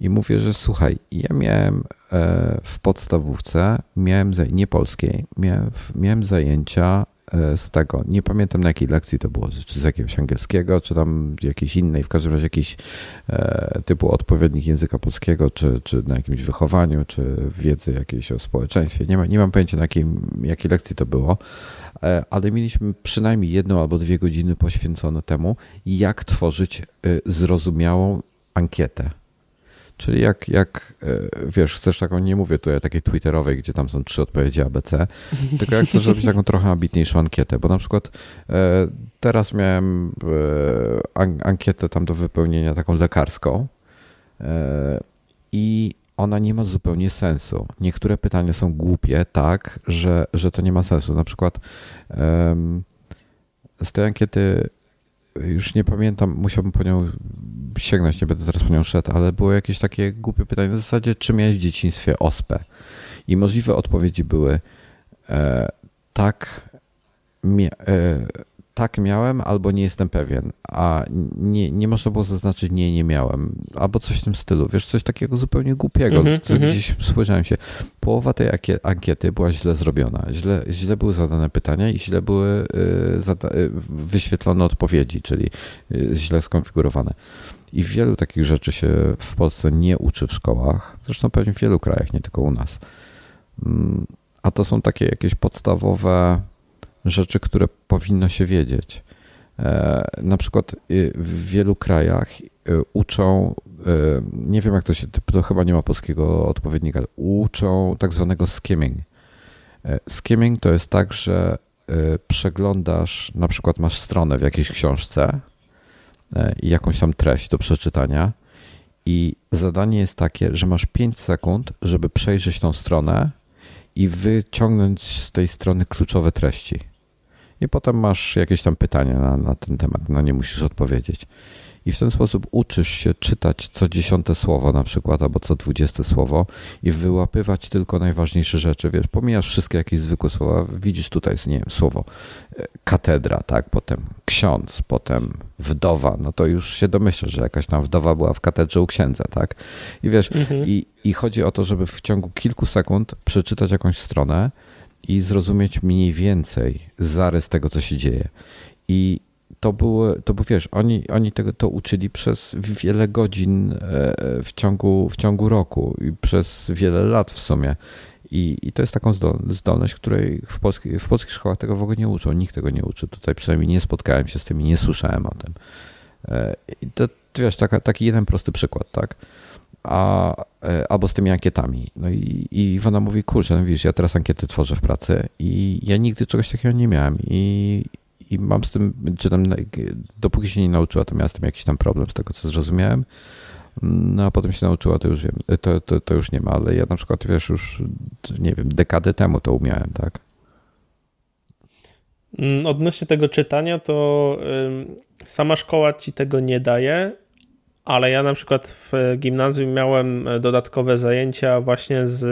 i mówię, że słuchaj, ja miałem e, w podstawówce, miałem nie polskiej, miałem, miałem zajęcia e, z tego, nie pamiętam na jakiej lekcji to było, czy z jakiegoś angielskiego, czy tam jakiejś innej, w każdym razie jakiś e, typu odpowiednik języka polskiego, czy, czy na jakimś wychowaniu, czy wiedzy jakiejś o społeczeństwie. Nie, ma, nie mam pojęcia na jakiej, jakiej lekcji to było, ale mieliśmy przynajmniej jedną albo dwie godziny poświęcone temu, jak tworzyć zrozumiałą ankietę Czyli jak, jak e, wiesz, chcesz taką, nie mówię tutaj takiej twitterowej, gdzie tam są trzy odpowiedzi ABC, tylko jak chcesz zrobić taką trochę ambitniejszą ankietę, bo na przykład e, teraz miałem e, ankietę tam do wypełnienia taką lekarską i ona nie ma zupełnie sensu. Niektóre pytania są głupie tak, że, że to nie ma sensu. Na przykład z tej ankiety już nie pamiętam, musiałbym po nią sięgnąć, nie będę teraz po nią szedł, ale było jakieś takie głupie pytanie na zasadzie, czy miałeś w dzieciństwie ospę? I możliwe odpowiedzi były e, tak, mia, e, tak miałem, albo nie jestem pewien, a nie, nie można było zaznaczyć nie, nie miałem, albo coś w tym stylu, wiesz, coś takiego zupełnie głupiego, mm -hmm, co mm -hmm. gdzieś słyszałem się. Połowa tej ankiety była źle zrobiona, źle, źle były zadane pytania i źle były y, y, wyświetlone odpowiedzi, czyli y, źle skonfigurowane. I wielu takich rzeczy się w Polsce nie uczy w szkołach, zresztą pewnie w wielu krajach, nie tylko u nas. Mm, a to są takie jakieś podstawowe rzeczy, które powinno się wiedzieć. E, na przykład y, w wielu krajach y, uczą nie wiem jak to się, to chyba nie ma polskiego odpowiednika, uczą tak zwanego skimming. Skimming to jest tak, że przeglądasz, na przykład masz stronę w jakiejś książce i jakąś tam treść do przeczytania i zadanie jest takie, że masz 5 sekund, żeby przejrzeć tą stronę i wyciągnąć z tej strony kluczowe treści. I potem masz jakieś tam pytania na, na ten temat, na nie musisz odpowiedzieć i w ten sposób uczysz się czytać co dziesiąte słowo na przykład, albo co dwudzieste słowo i wyłapywać tylko najważniejsze rzeczy. Wiesz, pomijasz wszystkie jakieś zwykłe słowa, widzisz tutaj, nie wiem, słowo e, katedra, tak, potem ksiądz, potem wdowa, no to już się domyślasz, że jakaś tam wdowa była w katedrze u księdza, tak? I wiesz, mhm. i, i chodzi o to, żeby w ciągu kilku sekund przeczytać jakąś stronę i zrozumieć mniej więcej zarys tego, co się dzieje. I to było, to było, wiesz, oni, oni tego to uczyli przez wiele godzin e, w ciągu, w ciągu roku i przez wiele lat w sumie. I, i to jest taką zdolność, której w, polski, w polskich szkołach tego w ogóle nie uczą. Nikt tego nie uczy. Tutaj przynajmniej nie spotkałem się z tym i nie słyszałem o tym. E, I to, wiesz, taka, taki jeden prosty przykład, tak? A, e, albo z tymi ankietami. No i, i mówi, kurczę, no widzisz, ja teraz ankiety tworzę w pracy i ja nigdy czegoś takiego nie miałem i, i mam z tym, czy tam, dopóki się nie nauczyła, to miałem z tym jakiś tam problem, z tego co zrozumiałem. No a potem się nauczyła, to już wiem, to, to, to już nie ma, ale ja na przykład, wiesz, już, nie wiem, dekadę temu to umiałem, tak? Mm, odnośnie tego czytania, to sama szkoła ci tego nie daje, ale ja na przykład w gimnazjum miałem dodatkowe zajęcia właśnie z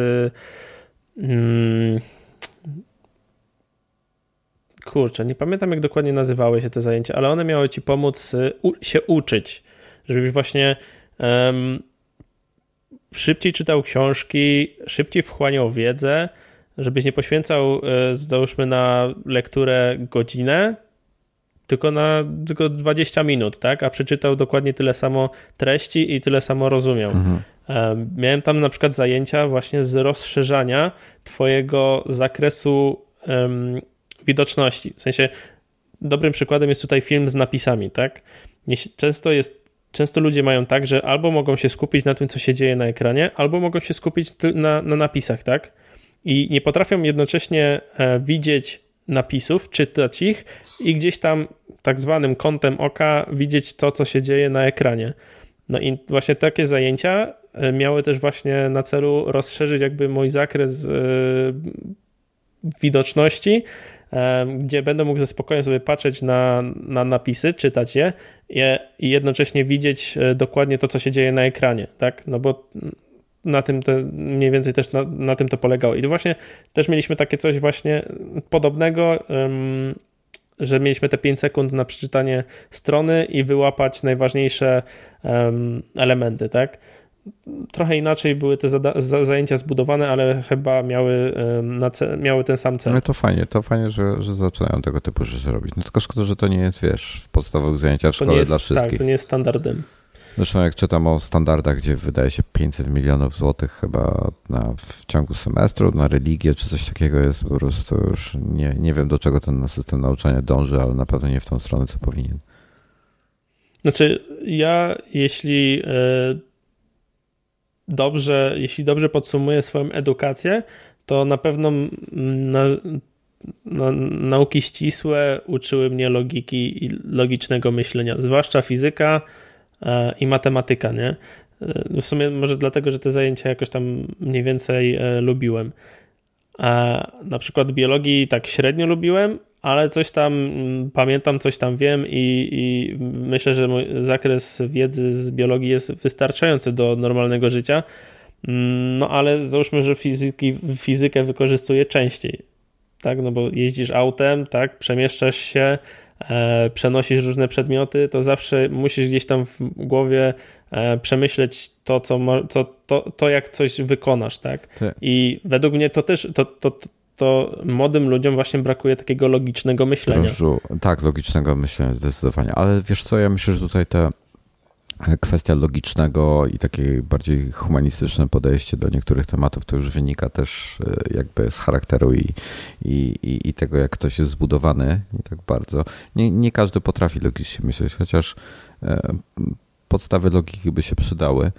mm, kurczę, nie pamiętam jak dokładnie nazywały się te zajęcia, ale one miały ci pomóc y, się uczyć, żebyś właśnie um, szybciej czytał książki, szybciej wchłaniał wiedzę, żebyś nie poświęcał, y, załóżmy na lekturę godzinę, tylko na tylko 20 minut, tak? A przeczytał dokładnie tyle samo treści i tyle samo rozumiał. Mhm. Miałem tam na przykład zajęcia właśnie z rozszerzania twojego zakresu um, widoczności. W sensie dobrym przykładem jest tutaj film z napisami, tak? Często jest Często ludzie mają tak, że albo mogą się skupić na tym, co się dzieje na ekranie, albo mogą się skupić na, na napisach, tak? I nie potrafią jednocześnie e, widzieć napisów, czytać ich i gdzieś tam tak zwanym kątem oka widzieć to, co się dzieje na ekranie. No i właśnie takie zajęcia e, miały też właśnie na celu rozszerzyć jakby mój zakres e, widoczności, gdzie będę mógł ze spokojem sobie patrzeć na, na napisy, czytać je, i jednocześnie widzieć e, dokładnie to, co się dzieje na ekranie, tak? No bo na tym te, mniej więcej też na, na tym to polegało. I właśnie też mieliśmy takie coś właśnie podobnego, um, że mieliśmy te 5 sekund na przeczytanie strony i wyłapać najważniejsze um, elementy, tak? trochę inaczej były te zajęcia zbudowane, ale chyba miały, miały ten sam cel. No to fajnie, to fajnie, że, że zaczynają tego typu rzeczy robić. No tylko szkoda, że to nie jest, wiesz, w podstawowych zajęciach w szkole jest, dla wszystkich. Tak, to nie jest standardem. Zresztą jak czytam o standardach, gdzie wydaje się 500 milionów złotych chyba na, w ciągu semestru na religię czy coś takiego jest po prostu już nie, nie wiem do czego ten system nauczania dąży, ale na pewno nie w tą stronę, co powinien. Znaczy ja jeśli y, dobrze, jeśli dobrze podsumuję swoją edukację, to na pewno na, na, nauki ścisłe uczyły mnie logiki i logicznego myślenia, zwłaszcza fizyka e, i matematyka, nie? E, w sumie może dlatego, że te zajęcia jakoś tam mniej więcej e, lubiłem. A na przykład biologii tak średnio lubiłem, ale coś tam mm, pamiętam, coś tam wiem i, i, myślę, że mój zakres wiedzy z biologii jest wystarczający do normalnego życia. Mm, no ale załóżmy, że fizyki, fizykę wykorzystuję częściej. Tak, no bo jeździsz autem, tak, przemieszczasz się, e, przenosisz różne przedmioty, to zawsze musisz gdzieś tam w głowie e, przemyśleć to, co, co, to, to, jak coś wykonasz, tak? I według mnie to też, to, to, to młodym ludziom właśnie brakuje takiego logicznego myślenia. Drożdżu, tak, logicznego myślenia zdecydowanie, ale wiesz co, ja myślę, że tutaj te kwestia logicznego i takie bardziej humanistyczne podejście do niektórych tematów to już wynika też e, jakby z charakteru i, i, i tego, jak ktoś jest zbudowany. Nie tak bardzo. Nie, nie każdy potrafi logicznie myśleć, chociaż e, podstawy logiki by się przydały.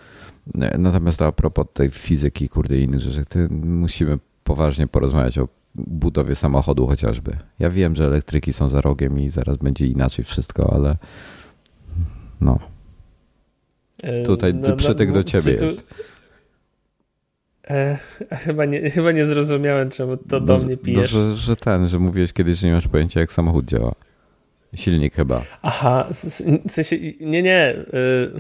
Natomiast a propos tej fizyki, kurde, i innych rzeczy, to musimy poważnie porozmawiać o budowie samochodu chociażby. Ja wiem, że elektryki są za rogiem i zaraz będzie inaczej wszystko, ale no. E, Tutaj no, przytyk no, do ciebie tu... jest. E, chyba, nie, chyba nie zrozumiałem, czemu to do no, mnie pijesz. No, że, że ten, że mówiłeś kiedyś, że nie masz pojęcia, jak samochód działa. Silnik chyba. Aha, w sensie, nie, nie, y,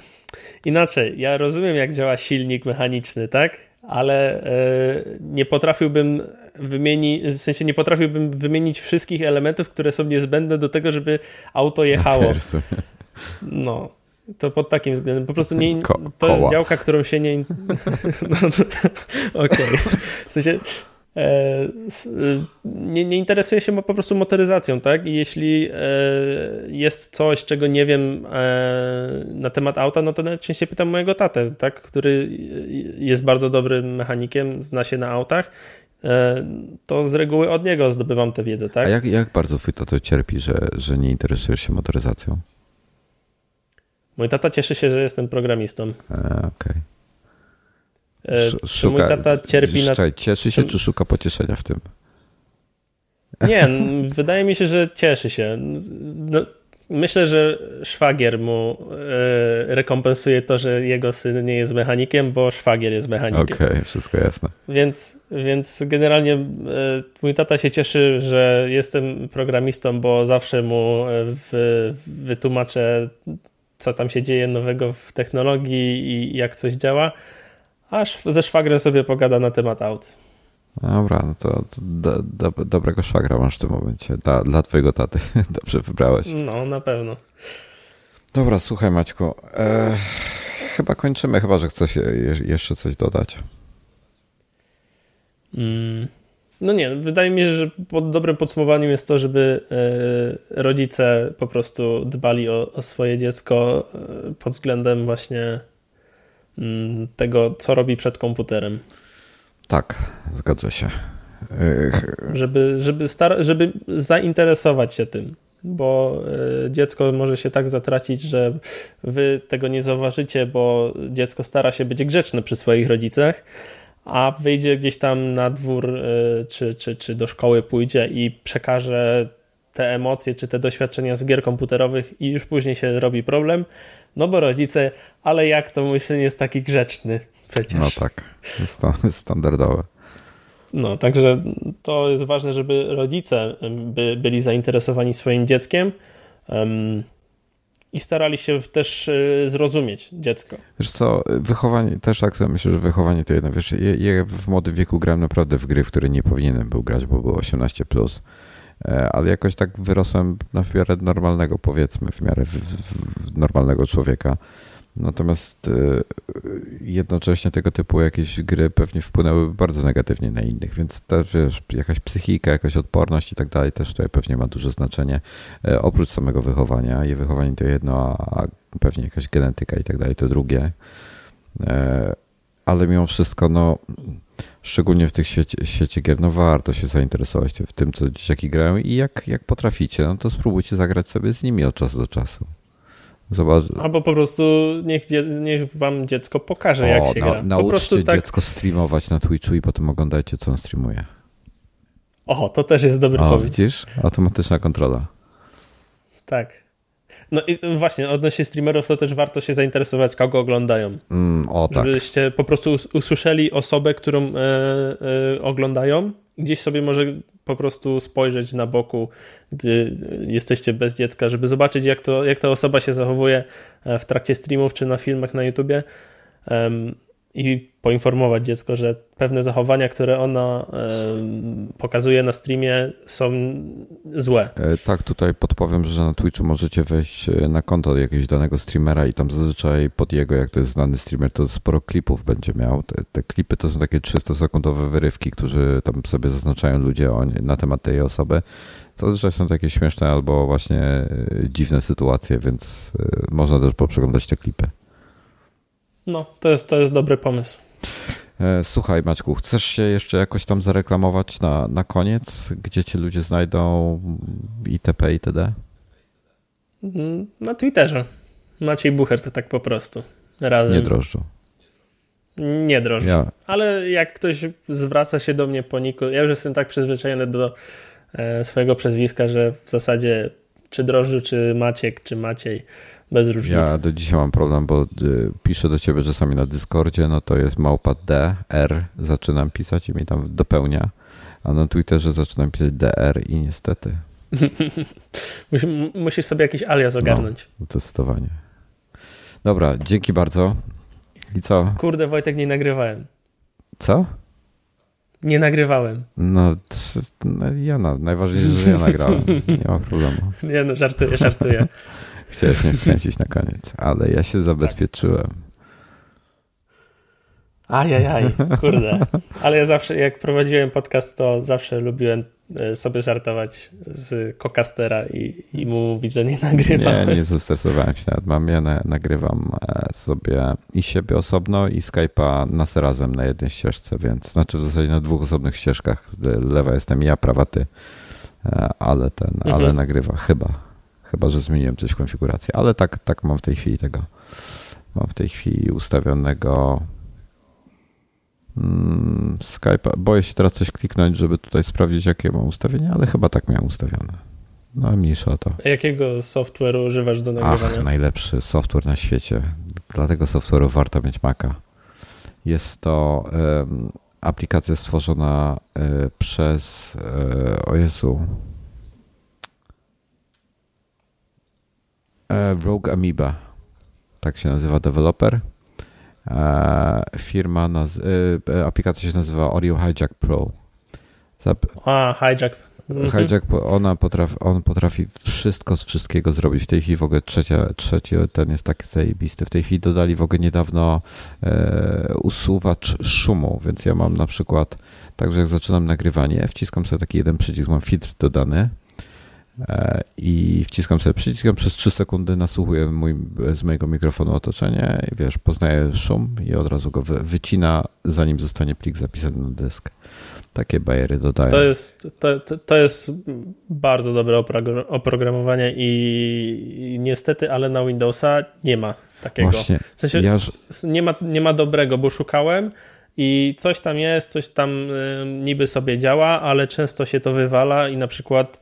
inaczej. Ja rozumiem, jak działa silnik mechaniczny, tak? Ale y, nie potrafiłbym wymienić, w sensie nie potrafiłbym wymienić wszystkich elementów, które są niezbędne do tego, żeby auto jechało. No, to pod takim względem. Po prostu nie, to jest działka, którą się nie. no, Okej. Okay. W sensie E, nie, nie interesuję się po prostu motoryzacją, tak? I jeśli e, jest coś, czego nie wiem e, na temat auta, no to najczęściej pytam mojego tatę, tak? Który jest bardzo dobrym mechanikiem, zna się na autach to z reguły od niego zdobywam tę wiedzę, tak? A jak, jak bardzo twój tato cierpi, że, że nie interesujesz się motoryzacją? Mój tata cieszy się, że jestem programistą. Okej. Okay. E, szuka, mój tata cierpi na... Cieszy się, czy szuka pocieszenia w tym? Nie, wydaje mi się, że cieszy się. No, myślę, że szwagier mu e, rekompensuje to, że jego syn nie jest mechanikiem, bo szwagier jest mechanikiem. Okej, okay, wszystko jasne. Więc, więc generalnie e, mój tata się cieszy, że jestem programistą, bo zawsze mu w, wytłumaczę, co tam się dzieje nowego w technologii i jak coś działa aż ze szwagrem sobie pogada na temat aut. Dobra, no to, to do, do, dobrego szwagra masz w tym momencie. Dla, dla twojego taty dobrze wybrałeś. No, na pewno. Dobra, słuchaj Maćku. E, chyba kończymy, chyba że chcesz jeszcze coś dodać. Mm. No nie, wydaje mi się, że pod dobrym podsumowaniem jest to, żeby e, rodzice po prostu dbali o, o swoje dziecko e, pod względem właśnie Mm, tego, co robi przed komputerem. Tak, zgadza się. Żeby, żeby, star- żeby zainteresować się tym, bo e, dziecko może się tak zatracić, że wy tego nie zauważycie, bo dziecko stara się być grzeczne przy swoich rodzicach, a wyjdzie gdzieś tam na dwór e, czy, czy, czy do szkoły pójdzie i przekaże te emocje czy te doświadczenia z gier komputerowych i już później się robi problem, no bo rodzice, ale jak to mój syn jest taki grzeczny przecież. No tak, jest to standardowe. No, także to jest ważne, żeby rodzice by, byli zainteresowani swoim dzieckiem um, i starali się też e, zrozumieć dziecko. Wiesz co, wychowanie, też tak sobie myślę, że wychowanie to jedno. Wiesz, ja, w młodym wieku grałem naprawdę w gry, w które nie powinienem był grać, bo było 18+. Plus. E, ale jakoś tak wyrosłem na w miarę normalnego, powiedzmy, w miarę w, w normalnego człowieka. Natomiast e, jednocześnie tego typu jakieś gry pewnie wpłynęły bardzo negatywnie na innych, więc też wiesz, jakaś psychika, jakaś odporność i tak dalej też tutaj pewnie ma duże znaczenie. E, oprócz samego wychowania, i wychowanie to jedno, a pewnie jakaś genetyka i tak dalej to drugie. Ale mimo wszystko, no szczególnie w tych świecie, świecie gier, no warto się zainteresować w tym, co dzieciaki grają i jak, jak potraficie, no to spróbujcie zagrać sobie z nimi od czasu do czasu. Zobacz. Albo po prostu niech, niech wam dziecko pokaże, o, jak się na, gra. Nauczcie tak... dziecko streamować na Twitchu i potem oglądajcie, co on streamuje. O, to też jest dobry o, pomysł. Widzisz? Automatyczna kontrola. Tak. No i właśnie, odnośnie streamerów, to też warto się zainteresować, kogo oglądają. Mm, o, tak. Żebyście po prostu usłyszeli osobę, którą e, e, oglądają. Gdzieś sobie może po prostu spojrzeć na boku, gdy jesteście bez dziecka, żeby zobaczyć, jak, to, jak ta osoba się zachowuje e, w trakcie streamów czy na filmach na YouTubie. I poinformować dziecko, że pewne zachowania, które ona pokazuje na streamie są złe. E, tak, tutaj podpowiem, że na Twitchu możecie wejść e, na konto jakiegoś danego streamera i tam zazwyczaj pod jego, jak to jest znany streamer, to sporo klipów będzie miał. Te, te klipy to są takie 300-sekundowe wyrywki, którzy tam sobie zaznaczają ludzie na temat tej osoby. To zazwyczaj są takie śmieszne albo właśnie e, dziwne sytuacje, więc można też poprzeglądać te klipy. No, to jest, to jest dobry pomysł. E, słuchaj, Maćku, chcesz się jeszcze jakoś tam zareklamować na, na koniec? Gdzie cię ludzie znajdą itp. itd.? Mm, na Twitterze. Maciej Bucher to tak po prostu. Razem. Nie drożdżą. Nie drożdżą. Ja. Ale jak ktoś zwraca się do mnie po Niku, ja już jestem tak przyzwyczajony do e, swojego przezwiska, że w zasadzie czy drożdży, czy Maciek, czy Maciej, bez różnicy. Ja do dzisiaj mam problem, bo y, piszę do ciebie czasami na Discordzie, no to jest małpa D, R, zaczynam pisać i mi tam dopełnia, a na Twitterze zaczynam pisać DR i niestety. Musisz sobie jakiś alias no, ogarnąć. No, zdecydowanie. Dobra, dzięki bardzo. I co? Kurde, Wojtek, nie nagrywałem. Co? Nie nagrywałem. No, no ja najważniejsze, że ja nagrałem. Nie ma problemu. Nie no, żartuję, żartuję. Chciałeś mnie wkręcić na koniec, ale ja się zabezpieczyłem. Ajajaj, kurde. Ale ja zawsze, jak prowadziłem podcast, to zawsze lubiłem e, sobie żartować z kokastera i, i mu mówić, że nie nagrywam. Nie, nie zestresowałem się nawet. Mam, ja na, nagrywam e, sobie i siebie osobno i Skype'a nas razem na jednej ścieżce, więc znaczy w zasadzie na dwóch osobnych ścieżkach. Lewa jestem ja, prawa ty, e, ale ten, mhm. ale nagrywa chyba. Chyba, że zmieniłem coś w konfiguracji, ale tak, tak mam w tej chwili tego. Mam w tej chwili ustawionego mm, Skype'a. Boję się teraz coś kliknąć, żeby tutaj sprawdzić, jakie mam ustawienie, ale chyba tak miałem ustawione. No mniejsza o to. A jakiego software'u używasz do nagrywania? Ach, najlepszy software na świecie. Dla tego software'u warto mieć Maca. Jest to um, aplikacja stworzona um, przez, um, o Jezu, E, Rogue Amoeba, tak się nazywa deweloper. E, firma, naz- e, aplikacja się nazywa Audio Hijack Pro. Zap- A, Hijack. Mhm. Hijack, ona potrafi, on potrafi wszystko z wszystkiego zrobić. W tej chwili w ogóle trzecia, trzeci ten jest taki zajebisty. W tej chwili dodali w ogóle niedawno e, usuwacz szumu, więc ja mam na przykład, także jak zaczynam nagrywanie, wciskam sobie taki jeden przycisk, mam filtr dodany E, i wciskam sobie przycisk, przez 3 sekundy nasłuchuję mój, z mojego mikrofonu otoczenie i wiesz, poznaję szum i od razu go wycina, zanim zostanie plik zapisany na dysk. Takie bajery dodaję. To jest, to, to, to jest bardzo dobre oprogramowanie i, i niestety, ale na Windowsa nie ma takiego. Właśnie. W sensie ja... nie, ma, nie ma dobrego, bo szukałem i coś tam jest, coś tam y, niby sobie działa, ale często się to wywala i na przykład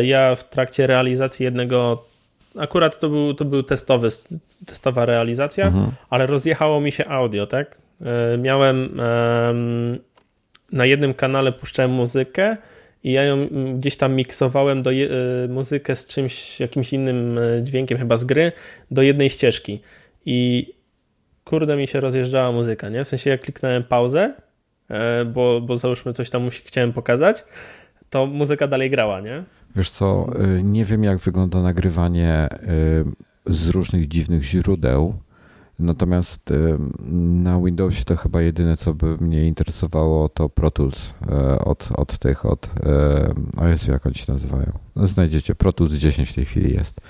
y, ja w trakcie realizacji jednego akurat to był, to był testowy, testowa realizacja, mhm. ale rozjechało mi się audio, tak? Y, miałem na jednym kanale puszczałem muzykę i ja ją gdzieś tam miksowałem do muzykę z czymś, jakimś innym dźwiękiem, chyba z gry, do jednej ścieżki. I kurde mi się rozjeżdżała muzyka, nie? W sensie jak kliknąłem pauzę, e, bo, bo załóżmy coś tam chciałem pokazać, to muzyka dalej grała, nie? Wiesz co, y, nie wiem jak wygląda nagrywanie y, z różnych dziwnych źródeł, natomiast na Windowsie to chyba jedyne, co by mnie interesowało, to Pro Tools od, od tych, od, o jak oni się nazywają? No, znajdziecie, Pro Tools 10 w tej chwili jest.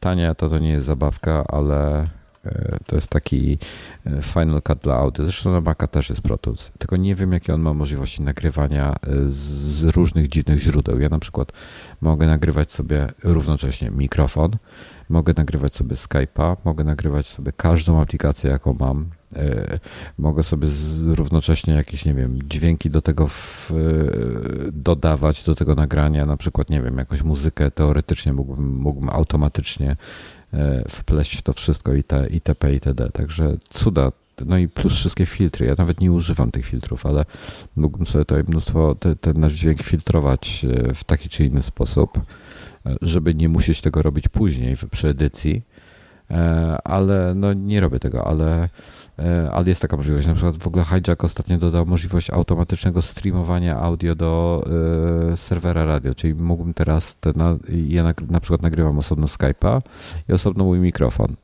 Tania to to nie jest zabawka, ale E, to jest taki e, Final Cut dla audio. Zresztą na Maca też jest Pro Tools. Tylko nie wiem, jakie on ma możliwości nagrywania e, z różnych dziwnych źródeł. Ja na przykład mogę nagrywać sobie równocześnie mikrofon, mogę nagrywać sobie Skype'a, mogę nagrywać sobie każdą aplikację, jaką mam. Mogę sobie równocześnie jakieś, nie wiem, dźwięki do tego w, dodawać, do tego nagrania, na przykład, nie wiem, jakąś muzykę teoretycznie mógłbym, mógłbym automatycznie E, wpleść w to wszystko i te, itp. itd. Także cuda. No i plus wszystkie filtry. Ja nawet nie używam tych filtrów, ale mógłbym sobie tutaj mnóstwo, ten, ten nasz dźwięk filtrować e, w taki czy inny sposób, e, żeby nie musieć tego robić później przy edycji. Ale no nie robię tego, ale E, ale jest taka możliwość. Na przykład w ogóle Hijack ostatnio dodał możliwość automatycznego streamowania audio do y, serwera radio, czyli mógłbym teraz, te na, ja na, na przykład nagrywam osobno Skype'a i osobno mój mikrofon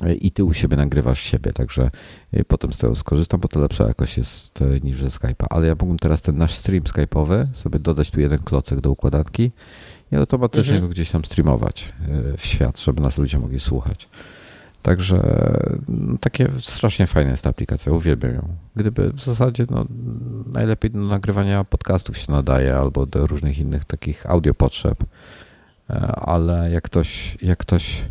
e, i ty u siebie nagrywasz siebie, także potem z tego skorzystam, bo to lepsza jakość jest niż ze Skype'a. Ale ja mógłbym teraz ten nasz stream Skype'owy sobie dodać tu jeden klocek do układanki i automatycznie mhm. go gdzieś tam streamować w świat, żeby nas ludzie mogli słuchać. Także no, takie strasznie fajna jest ta aplikacja, uwielbiam ją. Gdyby w zasadzie no, najlepiej do nagrywania podcastów się nadaje albo do różnych innych takich audio potrzeb, e, ale jak ktoś, jak ktoś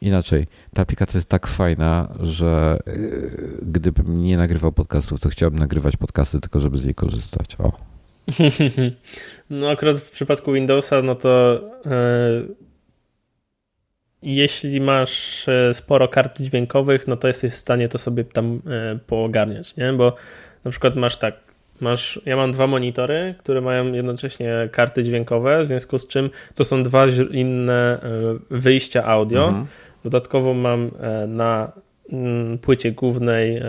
inaczej. Ta aplikacja jest tak fajna, że yy, gdybym nie nagrywał podcastów, to chciałbym nagrywać podcasty tylko, żeby z niej korzystać. O. No akurat w przypadku Windowsa, no to yy, jeśli masz e, sporo kart dźwiękowych, no to jesteś w stanie to sobie tam yy, poogarniać, nie? Bo na przykład masz tak, masz, ja mam dwa monitory, które mają jednocześnie karty dźwiękowe, w związku z czym to są dwa inne wyjścia audio. Mhm. Dodatkowo mam na mm, płycie głównej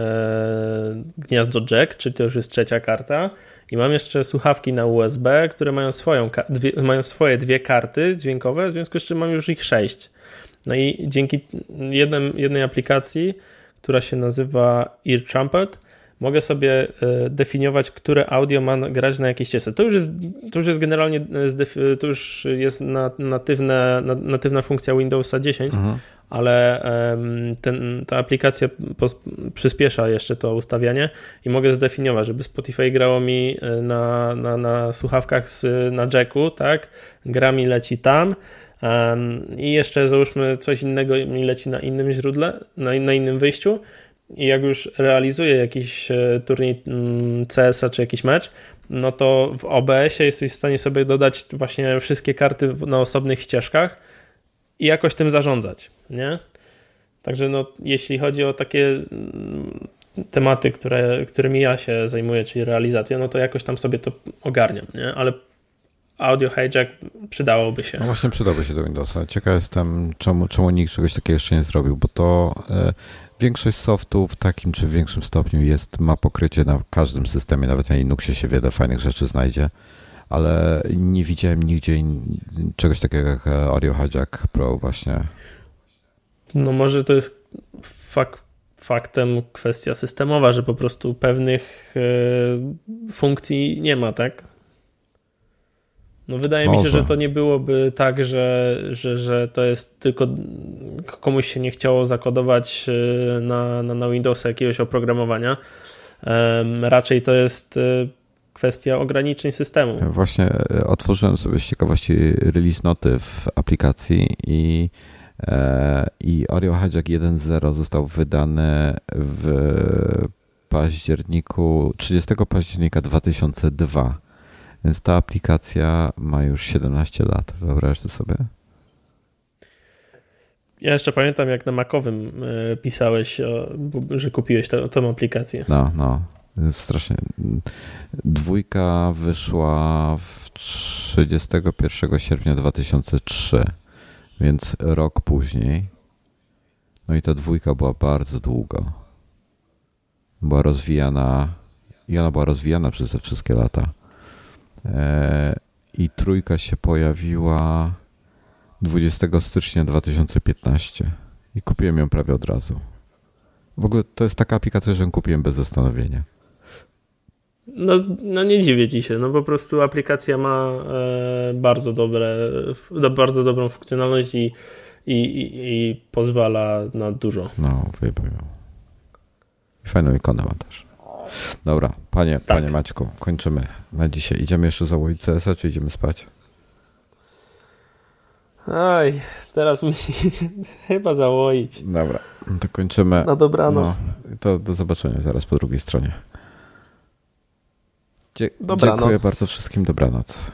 gniazdo jack, czyli to już jest trzecia karta i mam jeszcze słuchawki na USB, które mają, swoją, dwie, mają swoje dwie karty dźwiękowe, w związku z czym mam już ich sześć. No i dzięki jednym, jednej aplikacji, która się nazywa Ear Trumpet, mogę sobie e, definiować, które audio ma grać na jakiej ścieżce. To już jest, to już jest generalnie e, to już jest natywna, natywna funkcja Windowsa 10, mhm ale ten, ta aplikacja przyspiesza jeszcze to ustawianie i mogę zdefiniować, żeby Spotify grało mi e, na, na, na słuchawkach z, na jacku, tak? Gra mi leci tam i jeszcze załóżmy coś innego mi leci na innym źródle, na, na innym wyjściu i jak już realizuję jakiś e, turniej mm, CS-a czy jakiś mecz, no to w OBS-ie jesteś w stanie sobie dodać właśnie wszystkie karty na osobnych ścieżkach i jakoś tym zarządzać, nie? Także no, jeśli chodzi o takie mm, tematy, które, którymi ja się zajmuję, czyli realizacja, no to jakoś tam sobie to ogarniam, nie? Ale audio hijack przydałoby się. No właśnie przydałby się do Windowsa. Ciekaw jestem, czemu, czemu nikt czegoś takiego jeszcze nie zrobił, bo to e, większość softów w takim czy większym stopniu jest, ma pokrycie na każdym systemie, nawet na Linuxie się wiele fajnych rzeczy znajdzie ale nie widziałem nigdzie czegoś takiego jak Audio Hijack Pro właśnie. No może to jest fakt, faktem kwestia systemowa, że po prostu pewnych e, funkcji nie ma, tak? No wydaje Może. mi się, że to nie byłoby tak, że, że, że to jest tylko komuś się nie chciało zakodować e, na, na, na Windowsa jakiegoś oprogramowania. raczej to jest e, kwestia ograniczeń systemu. Właśnie e, otworzyłem sobie z ciekawości release noty w aplikacji i, e, i Oreo Hijack 1.0 został wydany w październiku, 30 października 2002. Więc ta aplikacja ma już 17 lat. Wyobraźcie sobie? Ja jeszcze pamiętam, jak na Macowym e, pisałeś, że kupiłeś tę aplikację. No, no. Strasznie. Dwójka wyszła w 31 sierpnia 2003, więc rok później. No i ta dwójka była bardzo długo. Była rozwijana i ona była rozwijana przez te wszystkie lata. E, I trójka się pojawiła 20 stycznia 2015 i kupiłem ją prawie od razu. W ogóle to jest taka aplikacja, że ją kupiłem bez zastanowienia. No, no nie dziwię ci się, no po prostu aplikacja ma e, bardzo dobre, bardzo dobrą funkcjonalność i, i, i, i pozwala na dużo. No, wypowiem. Fajną ikonę ma też. Dobra, panie, tak. panie Maćku, kończymy na dzisiaj. Idziemy jeszcze założyć CS-a, czy idziemy spać? Oj, teraz mi chyba załoić. Dobra, to kończymy. Na dobranoc. No, to do zobaczenia zaraz po drugiej stronie. Dzie Dobranoc. Dziękuję bardzo wszystkim. Dobranoc.